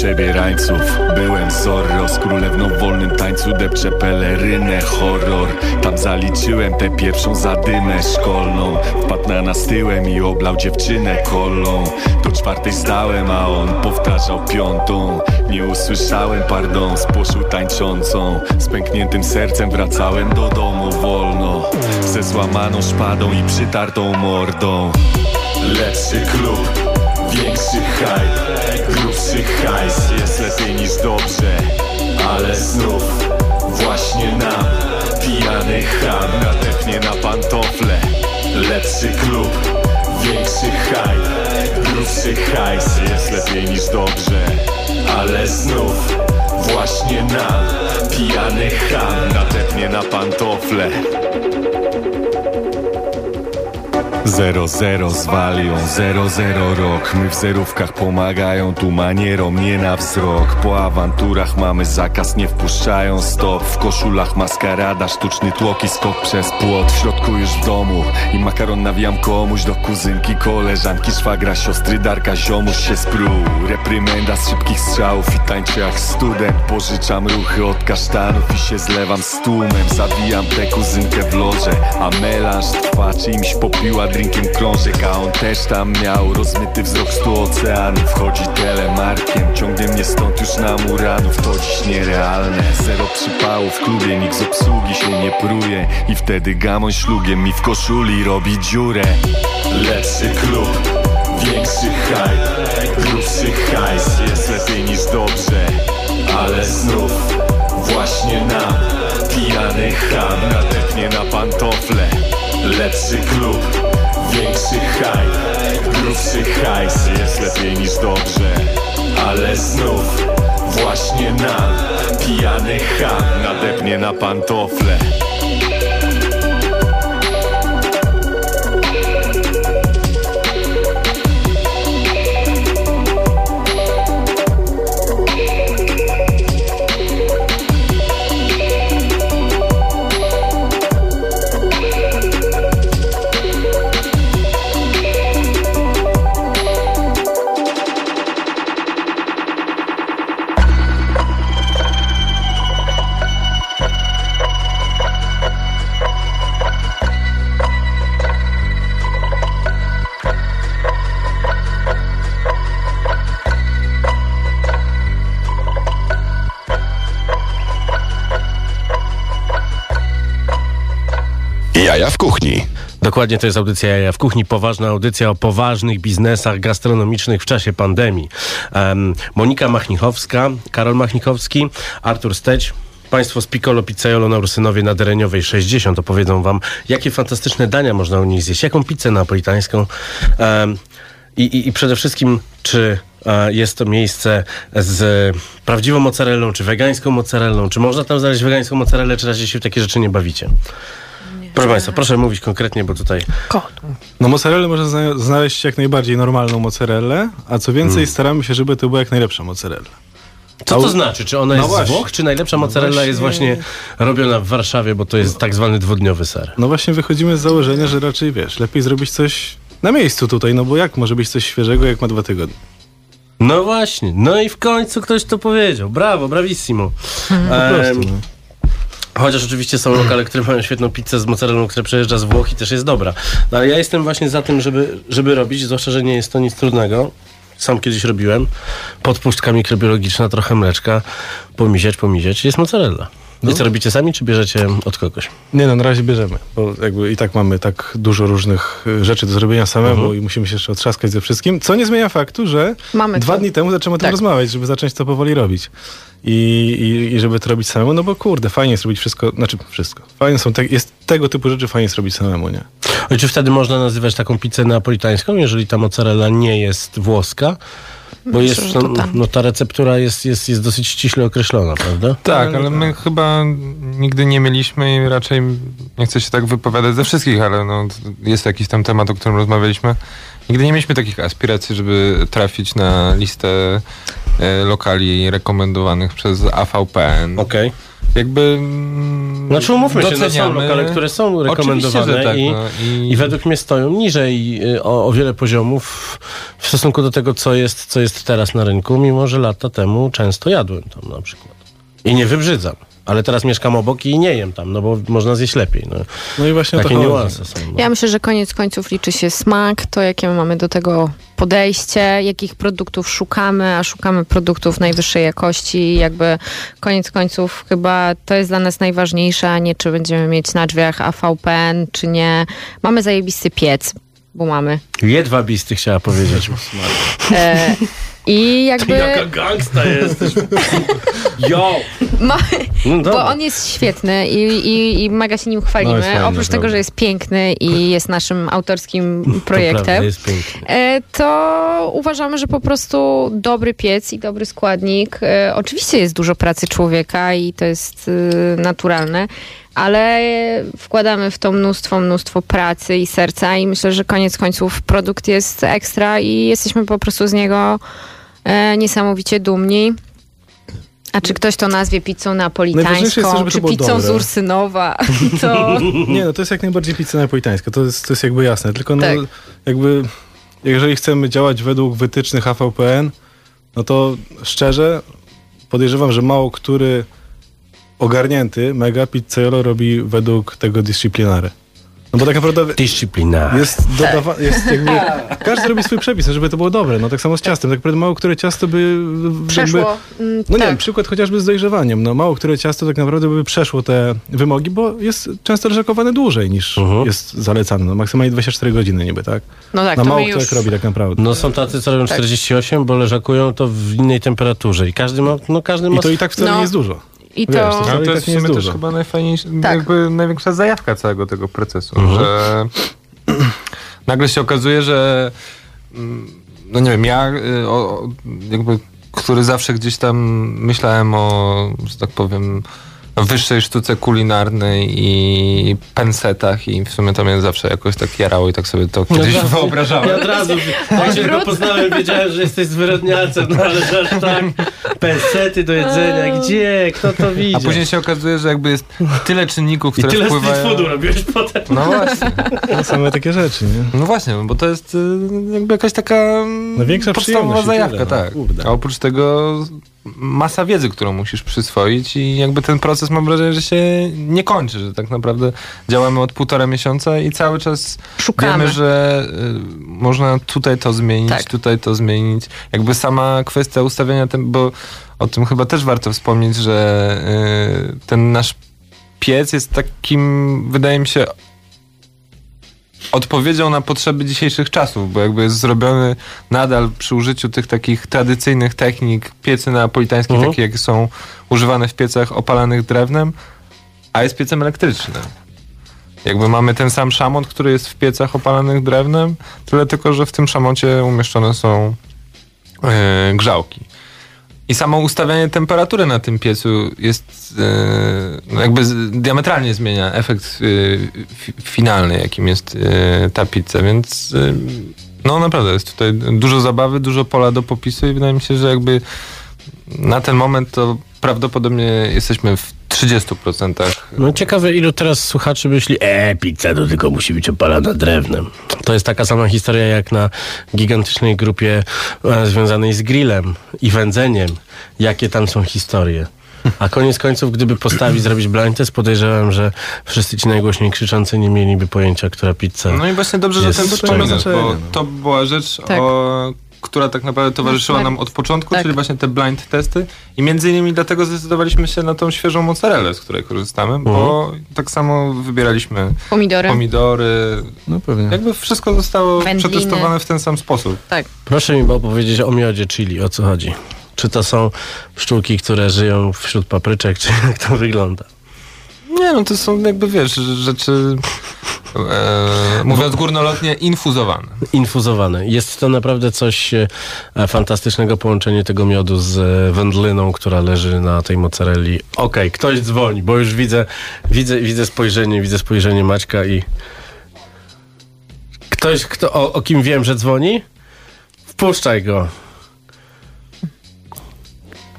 K: Przebierańców Byłem Zorro z królewną w wolnym tańcu Depczę pelerynę, horror. Tam zaliczyłem tę pierwszą zadymę szkolną. Wpadł na nas tyłem i oblał dziewczynę kolą. Do czwartej zdałem, a on powtarzał piątą. Nie usłyszałem pardon z poszu tańczącą. Z pękniętym sercem wracałem do domu wolno. Ze złamaną szpadą i przytartą mordą. Lepszy klub, większy hype Grubszy hajs, jest lepiej niż dobrze Ale znów właśnie nam Pijany ham. Nadepnie na pantofle Lepszy klub, większy hype Grubszy hajs, jest lepiej niż dobrze Ale znów właśnie nam Pijany ham. Nadepnie na pantofle Zero zero z walią, zero zero rok. My w zerówkach pomagają tu manierom, nie na wzrok. Po awanturach mamy zakaz, nie wpuszczają stop. W koszulach maskarada, sztuczny tłok i skok przez płot. W środku już w domu i makaron nawijam komuś Do kuzynki, koleżanki, szwagra, siostry, darka, ziomuś się sprół. Reprymenda z szybkich strzałów i tańczę jak student Pożyczam ruchy od kasztanów i się zlewam z tłumem. Zawijam tę kuzynkę w loże, a melanż trwa Czymś popiła drinkiem krążek, a on też tam miał Rozmyty wzrok stu oceanów. Wchodzi telemarkiem, ciągnie mnie stąd już na muranów. To dziś nierealne, zero przypału w klubie Nikt z obsługi się nie pruje. I wtedy gamoń szlugiem mi w koszuli robi dziurę. Lepszy klub, większy hype Grubszy hajs, jest lepiej niż dobrze Ale znów właśnie nam Pijany ham. Nadepnie na pantofle. Lepszy klub, większy hype Grubszy hajs, jest lepiej niż dobrze. Ale znów właśnie nam Pijany ham nadepnie na pantofle
C: Dokładnie to jest audycja Jaja w Kuchni, poważna audycja o poważnych biznesach gastronomicznych w czasie pandemii. Em, Monika Machnichowska, Karol Machnichowski, Artur Steć, Państwo z Piccolo Pizzaiolo na Ursynowie na Dereniowej 60 opowiedzą wam, jakie fantastyczne dania można u nich zjeść, jaką pizzę napolitańską em, i, i, i przede wszystkim, czy e, jest to miejsce z prawdziwą mozzarellą, czy wegańską mozzarellą, czy można tam znaleźć wegańską mozzarellę, czy raczej się w takie rzeczy nie bawicie. Proszę Państwa, proszę mówić konkretnie, bo tutaj...
F: No mozzarellę można zna- znaleźć jak najbardziej normalną mozzarellę, a co więcej
C: Hmm.
F: staramy się, żeby to była jak najlepsza mozzarella.
C: Co to znaczy? Czy ona
F: No
C: jest z
F: właśnie.
C: Włoch, czy najlepsza
F: No
C: mozzarella jest właśnie robiona w Warszawie, bo to jest tak zwany dwudniowy ser?
F: No właśnie wychodzimy z założenia, że raczej wiesz, lepiej zrobić coś na miejscu tutaj, no bo jak może być coś świeżego, jak ma dwa tygodnie?
C: No właśnie, no i w końcu ktoś to powiedział. Brawo, bravissimo.
F: Po prostu, no.
C: Chociaż oczywiście są lokale, które mają świetną pizzę z mozzarellą, która przejeżdża z Włoch i też jest dobra. No ale ja jestem właśnie za tym, żeby, żeby robić, zwłaszcza, że nie jest to nic trudnego. Sam kiedyś robiłem. Podpuszczka mikrobiologiczna, trochę mleczka, pomisieć, pomisieć. Jest mozzarella.
F: No.
C: I co robicie sami, czy bierzecie od kogoś?
F: Nie no, na razie bierzemy, bo jakby i tak mamy tak dużo różnych y, rzeczy do zrobienia samemu
C: Mhm.
F: i musimy się jeszcze otrzaskać ze wszystkim, co nie zmienia faktu, że
D: Mamy
F: dwa
D: to.
F: dni temu zacząłem o tym
D: Tak.
F: rozmawiać, żeby zacząć to powoli robić. I, i, I żeby to robić samemu, no bo kurde, fajnie jest robić wszystko, znaczy wszystko. Fajne są, te, jest tego typu rzeczy fajnie jest robić samemu, nie?
C: A Czy wtedy można nazywać taką pizzę napolitańską, jeżeli ta mozzarella nie jest włoska? Bo jest, no, ta receptura jest, jest, jest dosyć ściśle określona, prawda?
E: Tak, ale my chyba nigdy nie mieliśmy i raczej nie chcę się tak wypowiadać ze wszystkich, ale no, jest jakiś tam temat, o którym rozmawialiśmy. Nigdy nie mieliśmy takich aspiracji, żeby trafić na listę e, lokali rekomendowanych przez AVPN.
C: Okej.
E: Jakby mm,
C: Znaczy umówmy się, no są
E: doceniamy.
C: lokale, które są rekomendowane
E: tak,
C: i,
E: no, i...
C: i według mnie stoją niżej y, o, o wiele poziomów w stosunku do tego, co jest, co jest teraz na rynku, mimo że lata temu często jadłem tam na przykład. I nie wybrzydzam. Ale teraz mieszkam obok i nie jem tam, no bo można zjeść lepiej. No.
F: No i właśnie
C: Takie niuanse są. No.
D: Ja myślę, że koniec końców liczy się smak, to jakie my mamy do tego podejście, jakich produktów szukamy, a szukamy produktów najwyższej jakości. Jakby koniec końców chyba to jest dla nas najważniejsze, a nie czy będziemy mieć na drzwiach AVPN, czy nie. Mamy zajebisty piec, bo mamy.
C: Jedwabisty chciała powiedzieć.
D: E, I jakby...
C: gangsta jesteś. Yo!
D: Ma,
C: No
D: bo on jest świetny i, i, i mega się nim chwalimy.
F: No, fajny,
D: Oprócz tego, że jest piękny i jest naszym autorskim
C: To prawda,
D: projektem.
C: jest piękny.
D: E, to uważamy, że po prostu dobry piec i dobry składnik. E, oczywiście jest dużo pracy człowieka i to jest e, naturalne, ale wkładamy w to mnóstwo, mnóstwo pracy i serca i myślę, że koniec końców produkt jest ekstra i jesteśmy po prostu z niego e, niesamowicie dumni. A czy ktoś to nazwie pizzą
F: Najważniejsze jest to,
D: napolitańską, czy pizzą z
F: dobre.
D: Ursynowa, to
F: Nie, no to jest jak najbardziej pizza napolitańska, to jest, to jest jakby jasne, tylko no
D: Tak.
F: jakby jeżeli chcemy działać według wytycznych AVPN, no to szczerze podejrzewam, że mało który ogarnięty mega pizzaiolo robi według tego dyscyplinary. No bo tak naprawdę
C: Dyscyplina.
F: jest dodawa- jest jakby, każdy robi swój przepis, żeby to było dobre, no tak samo z ciastem, tak naprawdę mało które ciasto by jakby,
D: przeszło. Mm,
F: no nie
D: tak.
F: wiem, przykład chociażby z dojrzewaniem. No mało które ciasto tak naprawdę by przeszło te wymogi, bo jest często leżakowane dłużej niż
C: Mhm.
F: jest zalecane. No maksymalnie 24 godziny niby, tak?
D: No tak,
F: no
D: to
F: mało kto
D: już...
F: robi tak naprawdę.
C: No są tacy, co robią
D: Tak.
C: 48, bo leżakują to w innej temperaturze i każdy ma, no każdy ma...
F: I to i tak wcale
D: No.
F: nie jest dużo.
D: I
F: Wiesz,
D: to...
F: to-
E: No,
F: Ale
E: to
F: tak
E: jest w
F: nie jest
E: sumie też chyba najfajniejsza,
D: Tak.
E: jakby największa zajawka całego tego procesu,
C: Mhm.
E: że nagle się okazuje, że mm, no nie wiem, ja y, o, jakby, który zawsze gdzieś tam myślałem o, że tak powiem, wyższej sztuce kulinarnej i pensetach i w sumie to mnie zawsze jakoś tak jarało i tak sobie to kiedyś
C: tak.
E: wyobrażałem.
C: Ja od razu, jak się go poznałem, wiedziałem, że jesteś zwyrodnialcem, no ale że aż tak, pensety do jedzenia, gdzie, kto to widzi?
E: A później się okazuje, że jakby jest tyle czynników,
C: I
E: które
C: tyle
E: wpływają...
C: foodu robiłeś potem.
E: No właśnie.
F: No, same takie rzeczy, nie?
E: No właśnie, bo to jest y, jakby jakaś taka mm,
F: Największa
E: podstawowa
F: przyjemność i
E: zajawka,
F: tyle, no,
E: tak.
F: kurde.
E: A oprócz tego masa wiedzy, którą musisz przyswoić i jakby ten proces mam wrażenie, że się nie kończy, że tak naprawdę działamy od półtora miesiąca i cały czas
D: Szukamy.
E: wiemy, że y, można tutaj to zmienić,
D: Tak.
E: tutaj to zmienić. Jakby sama kwestia ustawienia, bo o tym chyba też warto wspomnieć, że y, ten nasz piec jest takim, wydaje mi się, odpowiedzią na potrzeby dzisiejszych czasów, bo jakby jest zrobiony nadal przy użyciu tych takich tradycyjnych technik piecy neapolitańskie,
C: Mhm.
E: takie jak są używane w piecach opalanych drewnem, a jest piecem elektrycznym. Jakby mamy ten sam szamot, który jest w piecach opalanych drewnem, tyle tylko, że w tym szamocie umieszczone są e, grzałki. I samo ustawianie temperatury na tym piecu jest e, no jakby z, diametralnie zmienia efekt e, fi, finalny, jakim jest e, ta pizza, więc no naprawdę jest tutaj dużo zabawy, dużo pola do popisu i wydaje mi się, że jakby na ten moment to prawdopodobnie jesteśmy w 30%.
C: No ciekawe, ilu teraz słuchaczy myśli, e, pizza to tylko musi być opalana drewnem. To jest taka sama historia jak na gigantycznej grupie e, związanej z grillem i wędzeniem. Jakie tam są historie. A koniec końców, gdyby postawić, zrobić blind test, podejrzewam, że wszyscy ci najgłośniej krzyczący nie mieliby pojęcia, która pizza.
E: No i właśnie dobrze, że ten
F: znaczenie,
E: bo to była rzecz,
D: Tak.
E: o, która tak naprawdę towarzyszyła
D: No,
E: nam od początku,
D: tak.
E: czyli właśnie te blind testy i między innymi dlatego zdecydowaliśmy się na tą świeżą mozzarellę, z której korzystamy, bo tak samo wybieraliśmy
D: Pomidory.
E: pomidory,
F: No pewnie.
E: jakby wszystko zostało
D: Wędliny.
E: przetestowane w ten sam sposób.
D: Tak.
C: Proszę mi opowiedzieć o miodzie chili, o co chodzi. Czy to są pszczółki, które żyją wśród papryczek, czy jak to wygląda?
E: Nie no, to są jakby, wiesz, rzeczy, e, mówiąc górnolotnie, infuzowane.
C: infuzowane. Jest to naprawdę coś e, fantastycznego połączenie tego miodu z e, wędliną, która leży na tej mozzarelli. Okej, ktoś dzwoni, bo już widzę, widzę, widzę spojrzenie, widzę spojrzenie Maćka i ktoś, kto, o, o kim wiem, że dzwoni? Wpuszczaj go.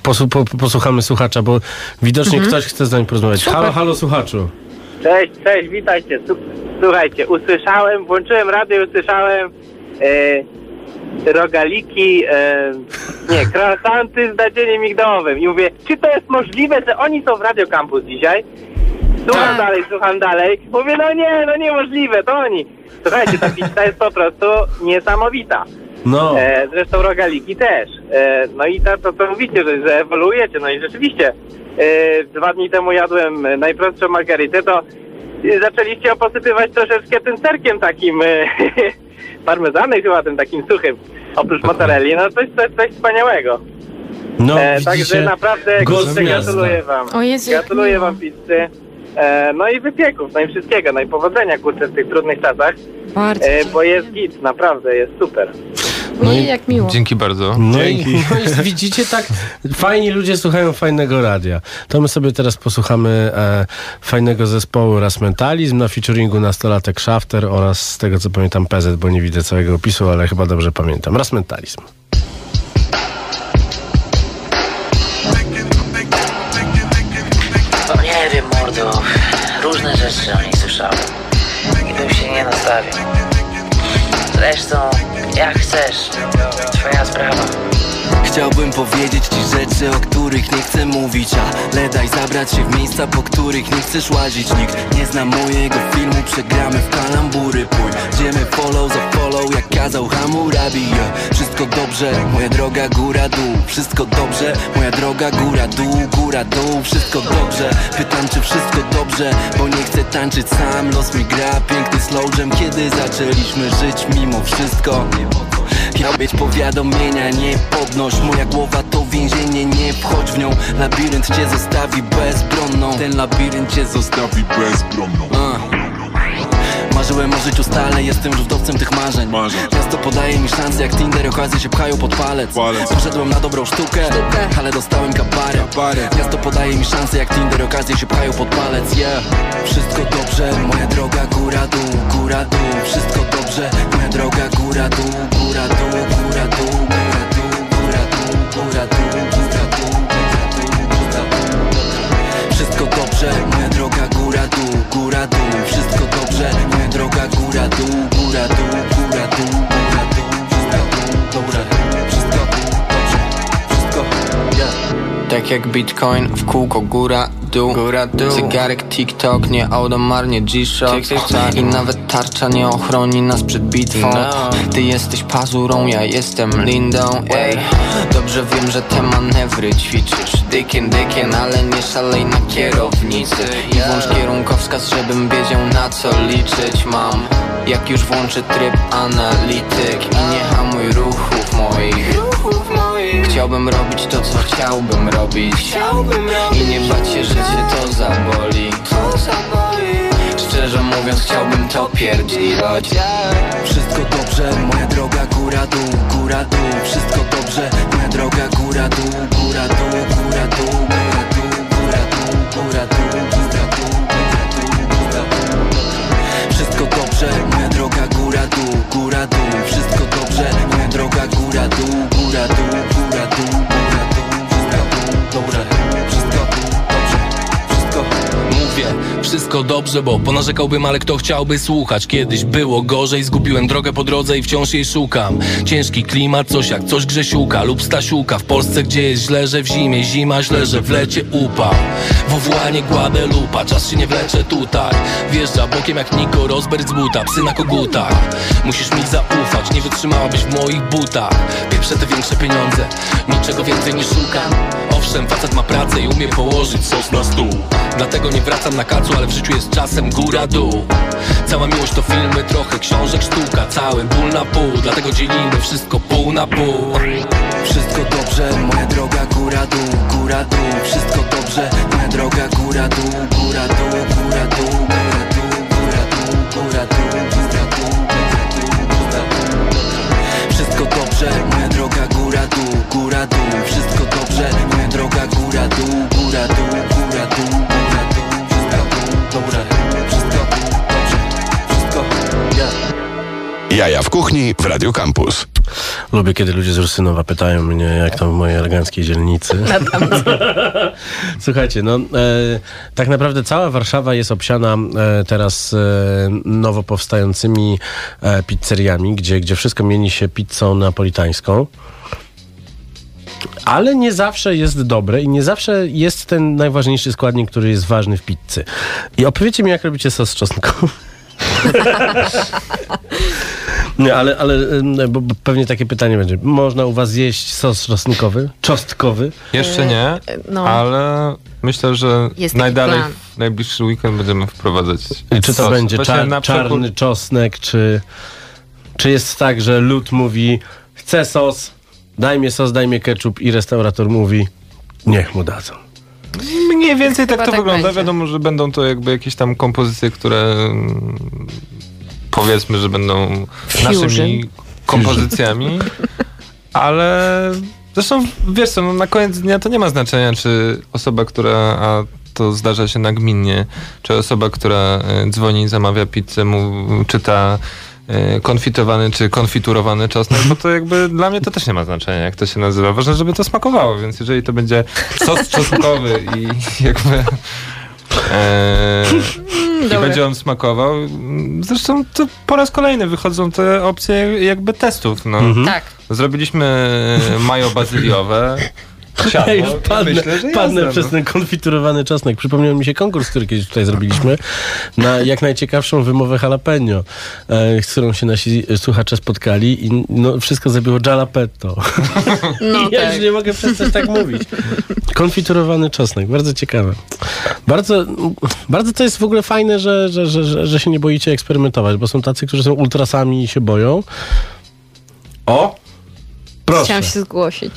C: Posu, po, posłuchamy słuchacza, bo widocznie
D: Mhm.
C: ktoś chce z nami porozmawiać.
D: Super.
C: Halo, halo słuchaczu.
L: Cześć, cześć, witajcie. Słuchajcie, usłyszałem, włączyłem radio i usłyszałem e, rogaliki, e, nie, krasanty z nadzieniem migdałowym. I mówię, czy to jest możliwe, że oni są w Radio Campus dzisiaj? Słucham
D: Tak.
L: dalej, słucham dalej. Mówię, no nie, no niemożliwe, to oni. Słuchajcie, ta pizza jest po prostu niesamowita.
C: No,
L: E, zresztą rogaliki też. E, no i to, to co mówicie, że, że ewoluujecie, no i rzeczywiście e, dwa dni temu jadłem najprostszą margaritę, to zaczęliście ją posypywać troszeczkę tym serkiem takim e, parmezanem chyba tym takim suchym. Oprócz mozzarelli, no coś, coś, coś wspaniałego.
C: no
L: E, także naprawdę gratuluję wam.
D: O Jezu,
L: Gratuluję wam pizzy. E, no i wypieków, no i wszystkiego, no i powodzenia kurczę w tych trudnych czasach,
D: Bardzo.
L: e, bo jest git, naprawdę jest super.
C: No i-
D: jak miło.
E: Dzięki bardzo.
C: No i, no i widzicie, tak fajni ludzie słuchają fajnego radia. To my sobie teraz posłuchamy e, fajnego zespołu Raz Mentalizm na featuringu Nastolatek Shafter oraz z tego co pamiętam PZ, bo nie widzę całego opisu, ale chyba dobrze pamiętam. Raz Mentalizm.
M: No nie wiem, mordo. Różne rzeczy o nich słyszałem. I bym się nie nastawił. Zresztą, jak chcesz. Twoja sprawa.
N: Chciałbym powiedzieć ci rzeczy, o których nie chcę mówić Ale daj zabrać się w miejsca, po których nie chcesz łazić. Nikt nie zna mojego filmu, przegramy w kalambury Pójdziemy follow za follow, jak kazał Hammurabi. Yeah. Wszystko dobrze, moja droga góra dół. Wszystko dobrze, moja droga góra dół Góra dół, wszystko dobrze Pytam czy wszystko dobrze, bo nie chcę tańczyć sam. Los mi gra, piękny slow jam. Kiedy zaczęliśmy żyć mimo wszystko? Miał być powiadomienia, nie podnoś Moja głowa to więzienie, nie wchodź w nią. Labirynt cię zostawi bezbronną. Ten labirynt cię zostawi bezbronną. Marzyłem o życiu stale, jestem już wdowcem tych marzeń. Miasto podaje mi szansę, jak Tinder okazje się pchają pod palec. Poszedłem na dobrą sztukę, ale dostałem kabaret Miasto podaje mi szansę, jak Tinder okazje się pchają pod palec. Yeah, wszystko dobrze, moja droga góra dół, góra dół. Wszystko dobrze, moja droga góra dół, góra dół, góra dół, góra dół, góra wszystko dobrze, moja droga góra dół, góra dół. Wszystko dobrze, moja droga góra dół, góra dół, góra dół,
O: Tak jak bitcoin, w kółko góra, dół, góra, dół. Zegarek TikTok, nie auto, marnie G-Shock I nawet tarcza nie ochroni nas przed bitwą. Ty jesteś pazurą, ja jestem lindą ej. Dobrze wiem, że te manewry ćwiczysz. Dykien, dykien, ale nie szalej na kierownicy. I włącz kierunkowskaz, żebym wiedział na co liczyć mam. Jak już włączę tryb analityk I nie hamuj ruchów moich Chciałbym robić to, co chciałbym robić I nie bać się, że cię to zaboli Szczerze mówiąc, chciałbym to pierdziwać
N: Wszystko dobrze, moja droga góra dół, góra dół Wszystko dobrze, moja droga góra dół, góra dół, góra dół, góra dół, góra dół, góra dół, góra dół, góra dół, góra dół Wszystko dobrze, moja droga góra dół, góra dół Wszystko dobrze, moja droga góra dół, góra dół, wszystko dobrze,
J: bo ponarzekałbym, ale kto chciałby słuchać? Kiedyś było gorzej, zgubiłem drogę po drodze i wciąż jej szukam. Ciężki klimat, coś jak coś Grzesiuka lub Stasiuka. W Polsce, gdzie jest źle, że w zimie zima, źle, że w lecie upał Wowołanie Guadalupa, czas się nie wlecze tutaj Wjeżdża bokiem jak Niko Rosberg z buta, psy na kogutach. Musisz mi zaufać, nie wytrzymałabyś w moich butach. Pierwsze te większe pieniądze, niczego więcej nie szukam. Owszem, facet ma pracę i umie położyć sos na stół Dlatego nie wracam na kacu, ale w życiu jest czasem góra-dół. Cała miłość to filmy, trochę książek, sztuka Cały ból na pół, dlatego dzielimy wszystko pół na pół.
N: Wszystko dobrze, moja droga góra-dół, góra-dół. Wszystko dobrze, moja droga góra-dół, góra-dół, góra-dół, góra-dół, góra-dół, góra-dół, góra-dół, Wszystko dobrze, moja droga góra-dół, góra-dół. Wszystko dobrze, moja droga góra-dół, góra-dół, góra-dół.
B: Jaja w kuchni w Radio Campus.
C: Lubię, kiedy ludzie z Rusynowa pytają mnie, jak tam w mojej eleganckiej dzielnicy. Słuchajcie, no e, tak naprawdę cała Warszawa jest obsiana e, teraz e, nowo powstającymi e, pizzeriami, gdzie, gdzie wszystko mieni się pizzą napolitańską. Ale nie zawsze jest dobre i nie zawsze jest ten najważniejszy składnik, który jest ważny w pizzy. I opowiedzcie mi, jak robicie sos czosnkowy. Nie, ale, ale bo bo pewnie takie pytanie będzie. Można u was zjeść sos czosnkowy? Czostkowy?
E: Jeszcze nie,
D: no.
E: ale myślę, że
D: Jest
E: najdalej
D: plan.
E: w najbliższy weekend będziemy wprowadzać.
C: I czy to
E: sos.
C: będzie czar, czarny czosnek, czy, czy jest tak, że lud mówi chcę sos, daj mi sos, daj mi ketchup i restaurator mówi niech mu dadzą.
E: Mniej więcej tak to
D: tak
E: wygląda.
D: będzie.
E: Wiadomo, że będą to jakby jakieś tam kompozycje, które mm, powiedzmy, że będą
D: Fusion.
E: naszymi kompozycjami, ale zresztą wiesz co, no, na koniec dnia to nie ma znaczenia, czy osoba, która a to zdarza się nagminnie, czy osoba, która e, dzwoni i zamawia pizzę, mu czyta konfitowany czy konfiturowany czosnek, bo to jakby dla mnie to też nie ma znaczenia, jak to się nazywa. Ważne, żeby to smakowało, więc jeżeli to będzie sos czosnkowy i jakby e, i będzie on smakował. Zresztą to po raz kolejny wychodzą te opcje jakby testów. No.
D: Tak.
E: Zrobiliśmy majo bazyliowe. Siadło,
C: Ej,
E: i
C: padnę,
E: myślę, że
C: padnę
E: jazda,
C: przez
E: no.
C: ten konfiturowany czosnek. Przypomniał mi się konkurs, który kiedyś tutaj zrobiliśmy na jak najciekawszą wymowę jalapeno, e, z którą się nasi słuchacze spotkali i no, wszystko zrobiło jalapetto.
D: No
C: ja
D: tak.
C: już nie mogę przestać tak mówić. Konfiturowany czosnek, bardzo ciekawe. Bardzo, bardzo to jest w ogóle fajne, że, że, że, że, że się nie boicie eksperymentować, bo są tacy, którzy są ultrasami i się boją. O! Proszę.
D: Chciałam się zgłosić.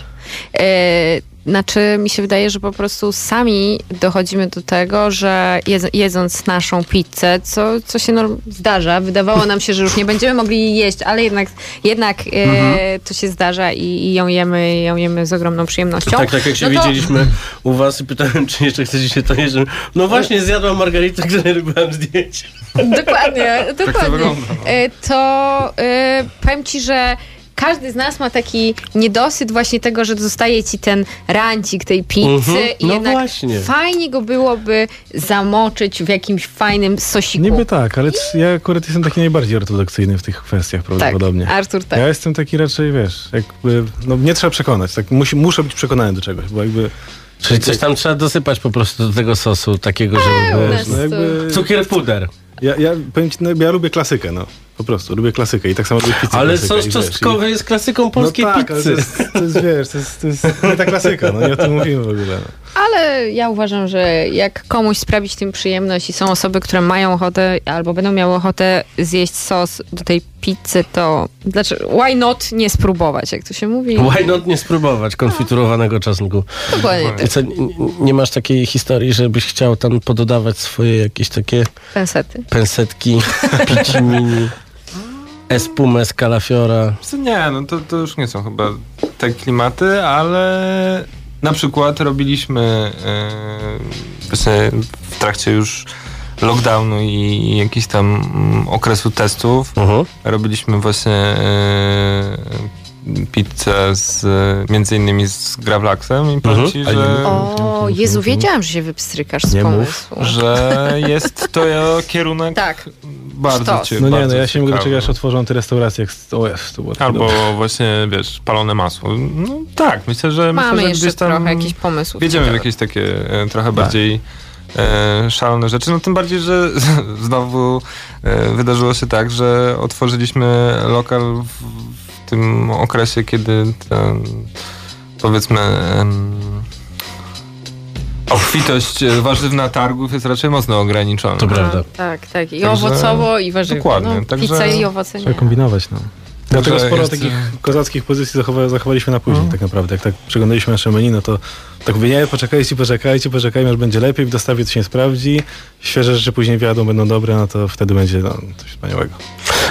D: E, znaczy, mi się wydaje, że po prostu sami dochodzimy do tego, że jedz, jedząc naszą pizzę, co, co się norm- zdarza, wydawało nam się, że już nie będziemy mogli jej jeść, ale jednak, jednak e,
C: Mhm.
D: to się zdarza i, i ją jemy, ją jemy z ogromną przyjemnością.
C: Tak, tak jak się
D: No to-
C: widzieliśmy u was i pytałem, czy jeszcze chcecie się to jeść. No właśnie, zjadłam margaritę, której robiłam zdjęcie.
D: Dokładnie,
C: to
D: dokładnie.
C: wygląda, no.
D: E, To e, powiem ci, że każdy z nas ma taki niedosyt właśnie tego, że zostaje ci ten rancik tej pizzy
C: Mhm,
D: i
C: no
D: jednak
C: właśnie.
D: fajnie go byłoby zamoczyć w jakimś fajnym sosiku.
F: Niby tak, ale c- ja akurat jestem taki najbardziej ortodoksyjny w tych kwestiach prawdopodobnie.
D: Artur tak.
F: Ja jestem taki raczej, wiesz, jakby, no nie trzeba przekonać, tak musi, muszę być przekonany do czegoś, bo jakby...
C: Czyli coś tam trzeba dosypać po prostu do tego sosu takiego, żeby...
F: Wiesz, no jakby...
C: Cukier puder.
F: Ja, ja, powiem ci, no, ja lubię klasykę, no. Po prostu, lubię klasykę i tak samo lubię pizzę
C: Ale sos czosnkowy
F: i-
C: jest klasyką polskiej
F: no tak, ale
C: pizzy.
F: To jest, to jest, wiesz, to jest, to jest nie ta klasyka, no nie o tym mówimy w ogóle. No.
D: Ale ja uważam, że jak komuś sprawić tym przyjemność i są osoby, które mają ochotę albo będą miały ochotę zjeść sos do tej pizzy, to dlaczego, why not nie spróbować, jak to się mówi?
C: Why not nie spróbować konfiturowanego czosnku?
D: Dokładnie
C: I co, nie masz takiej historii, żebyś chciał tam pododawać swoje jakieś takie
D: Pensety.
C: pensetki, pici mini, espumę z kalafiora?
E: Co Nie, no to, to już nie są chyba te klimaty, ale na przykład robiliśmy właśnie w trakcie już lockdownu i jakichś tam mm, okresu testów. Robiliśmy właśnie yy, pizzę z, między innymi z Gravlaxem i powiem
C: Mhm.
E: ci, że...
D: O, Jezu, wiedziałam, że się wypstrykasz z
C: Nie mów.
D: pomysłu.
E: że jest to kierunek
D: Tak.
E: bardzo cie,
F: No nie, no ja się nie mogę doczekać, aż otworzą te restauracje. Jak... O jest, to było
E: Albo
F: dobre.
E: właśnie, wiesz, palone masło. No tak, myślę, że
D: Mamy
E: myślę, że
D: jeszcze
E: gdzieś tam
D: trochę jakichś pomysłów.
E: Jedziemy w jakieś takie e, trochę bardziej e, szalone rzeczy. No tym bardziej, że znowu e, wydarzyło się tak, że otworzyliśmy lokal w tym okresie, kiedy ten, powiedzmy obfitość e, warzywna targów jest raczej mocno ograniczona.
C: To prawda.
D: Tak, tak. I
E: Także-
D: owocowo, i warzywo.
E: Dokładnie,
D: No,
E: także-
D: Pizza i owoce nie.
F: Trzeba kombinować, no. Dlatego sporo
E: jest-
F: takich kozackich pozycji zachowa, zachowaliśmy na później
E: Mhm.
F: tak naprawdę. Jak tak przeglądaliśmy nasze menu, no to tak mówię, nie, poczekajcie, poczekajcie, poczekajmy, aż będzie lepiej, w dostawie to się sprawdzi. Świeże rzeczy później wjadą, będą dobre, no to wtedy będzie no, coś wspaniałego.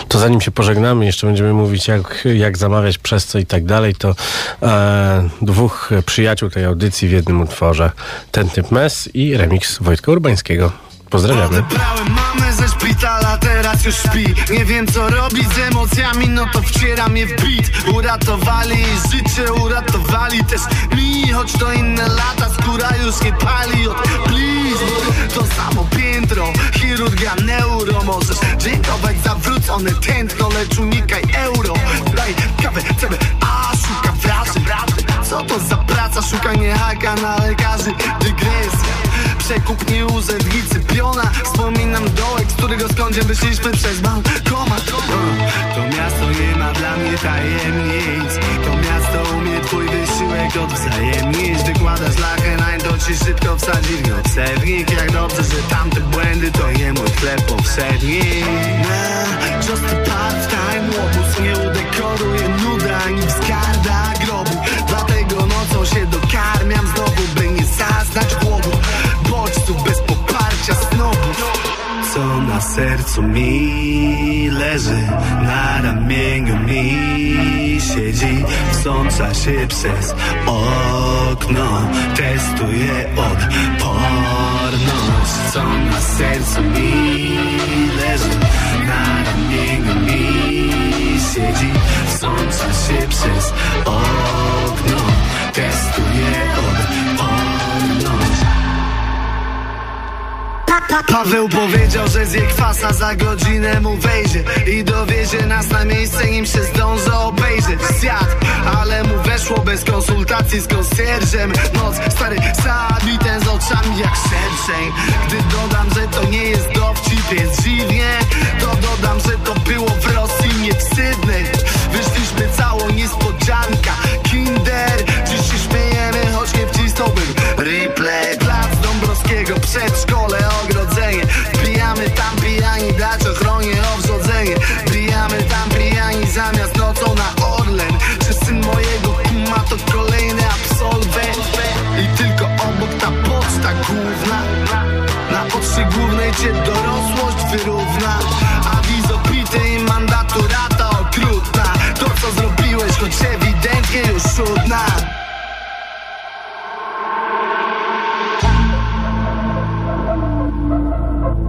C: To zanim się pożegnamy, jeszcze będziemy mówić, jak, jak zamawiać, przez co i tak dalej, to e, dwóch przyjaciół tej audycji w jednym utworze. Ten typ mes i remix Wojtka Urbańskiego. Pozdrawiamy.
G: Odebrałem mamę ze szpitala, teraz już śpi. Nie wiem co robić z emocjami, no to wcieram je w beat Uratowali życie, uratowali też mi Choć to inne lata, skóra już nie pali od blizn. To samo piętro, chirurgia neuro Możesz dziękować za wrócone tętno, lecz unikaj euro. Daj kawę, cebę, a szuka wrażeń. Co to za praca, szukanie haka na lekarzy Dygresja Przekup nie urzędnicy piona. Wspominam dołek, z którego skądzie wyszliśmy przez balkoma To miasto nie ma dla mnie tajemnic. To miasto umie twój wysiłek odwzajemnić. Wykładasz lachę, nań to ci szybko wsadzi w nocewnik Jak dobrze, że tamte błędy to nie mój chleb powszedni. Just a part-time łobuz Nie udekoruje nuda ani wzgarda grobu. Dlatego nocą się dokarmiam znowu sercu mi leży Na ramieniu mi siedzi Wsącza się przez okno Testuje odporność Co na sercu mi leży Na ramieniu mi siedzi Wsącza się przez okno Testuje odporność Paweł powiedział, że zje kwasa za godzinę mu wejdzie I dowiezie nas na miejsce, nim się zdąży obejrzeć. Zjadł, ale mu weszło bez konsultacji z konsjerżem. Noc, stary sadli ten z oczami jak szerszeń. Gdy dodam, że to nie jest dowcip, jest dziwnie To dodam, że to było w Rosji, nie w Sydney Wyszliśmy całą niespodzianka przedszkole, ogrodzenie. Wbijamy tam pijani, dać ochronie obrzodzenie Wbijamy tam pijani zamiast nocą na Orlen. Czy syn mojego kuma to kolejny absolwent? I tylko obok ta poczta główna Na poczcie głównej cię dorosłość wyrówna. Awizo pity i mandaturata okrutna. To co zrobiłeś, choć ewidentnie już szudna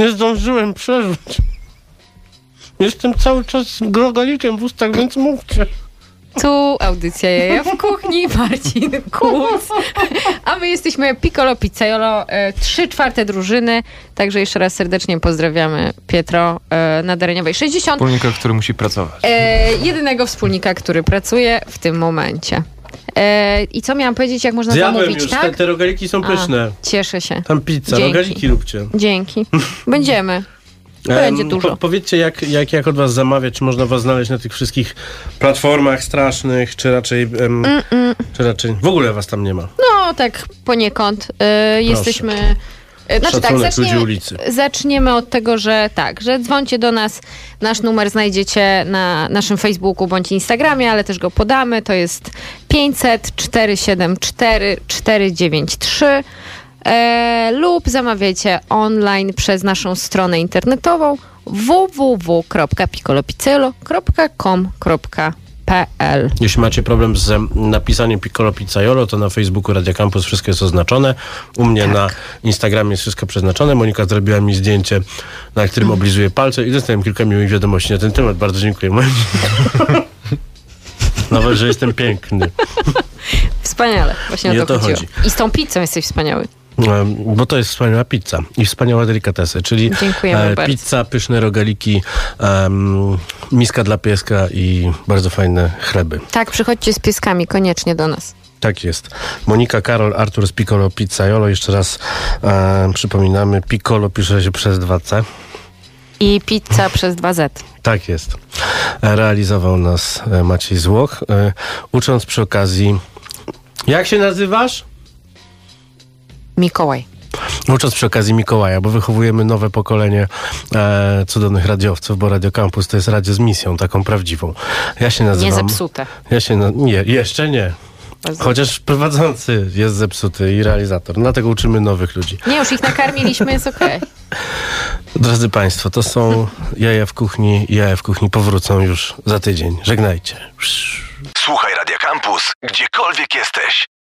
C: Nie zdążyłem przeżyć. Jestem cały czas z grogalikiem w ustach, więc mówcie.
D: Tu audycja Jaja w kuchni, Marcin Kuc. A my jesteśmy Piccolo Pizzaiolo, e, trzy czwarte drużyny. Także jeszcze raz serdecznie pozdrawiamy Pietro e, na Dareniowej 60.
E: Wspólnika, który musi pracować.
D: E, jedynego wspólnika, który pracuje w tym momencie. E, I co miałam powiedzieć, jak można
C: Zjadłem
D: zamówić,
C: już,
D: tak?
C: te, te rogaliki są
D: A,
C: pyszne.
D: Cieszę się.
C: Tam pizza,
D: Dzięki.
C: rogaliki róbcie.
D: Dzięki. Będziemy. Będzie dużo.
C: Po, powiedzcie, jak, jak, jak od was zamawiać, czy można was znaleźć na tych wszystkich platformach strasznych, czy raczej, em, czy raczej w ogóle was tam nie ma.
D: No, tak poniekąd. E, jesteśmy... e, Znaczy tak,
C: Szacunek
D: zaczniemy,
C: ulicy.
D: zaczniemy od tego, że tak, że dzwoncie do nas. Nasz numer znajdziecie na naszym Facebooku bądź Instagramie, ale też go podamy. To jest 500 474 493 e, lub zamawiajcie online przez naszą stronę internetową
C: Jeśli macie problem z em, napisaniem Piccolo Pizzaiolo, to na Facebooku Radio Campus wszystko jest oznaczone. U mnie
D: Tak.
C: na Instagramie jest wszystko przeznaczone. Monika zrobiła mi zdjęcie, na którym
D: Mm.
C: oblizuję palce i dostałem kilka miłych wiadomości na ten temat. Bardzo dziękuję. Nawet, że jestem piękny.
D: Wspaniale, właśnie
C: Nie
D: o to,
C: o to
D: chodziło. I z tą pizzą jesteś wspaniały.
C: Em, Bo to jest wspaniała pizza i wspaniałe delikatesy, czyli
D: Dziękujemy
C: e,
D: bardzo.
C: pizza, pyszne rogaliki, em, miska dla pieska i bardzo fajne chleby.
D: Tak, przychodźcie z pieskami koniecznie do nas.
C: Tak jest. Monika, Karol, Artur z Piccolo Pizzaiolo. Jeszcze raz e, przypominamy, Piccolo pisze się przez 2C.
D: I pizza przez 2Z.
C: Tak jest. E, Realizował nas e, Maciej Złoch, e, ucząc przy okazji... Jak się nazywasz?
D: Mikołaj.
C: Ucząc przy okazji Mikołaja, bo wychowujemy nowe pokolenie e, cudownych radiowców, bo Radio Campus to jest radio z misją, taką prawdziwą. Ja się nazywam...
D: Nie zepsute.
C: Ja się... Na, nie, jeszcze nie. Chociaż prowadzący jest zepsuty i realizator. Dlatego uczymy nowych ludzi.
D: Nie, już ich nakarmiliśmy, jest okej.
C: Drodzy Państwo, to są jaja w kuchni. Jaja w kuchni powrócą już za tydzień. Żegnajcie.
A: Słuchaj Radio Campus, gdziekolwiek jesteś.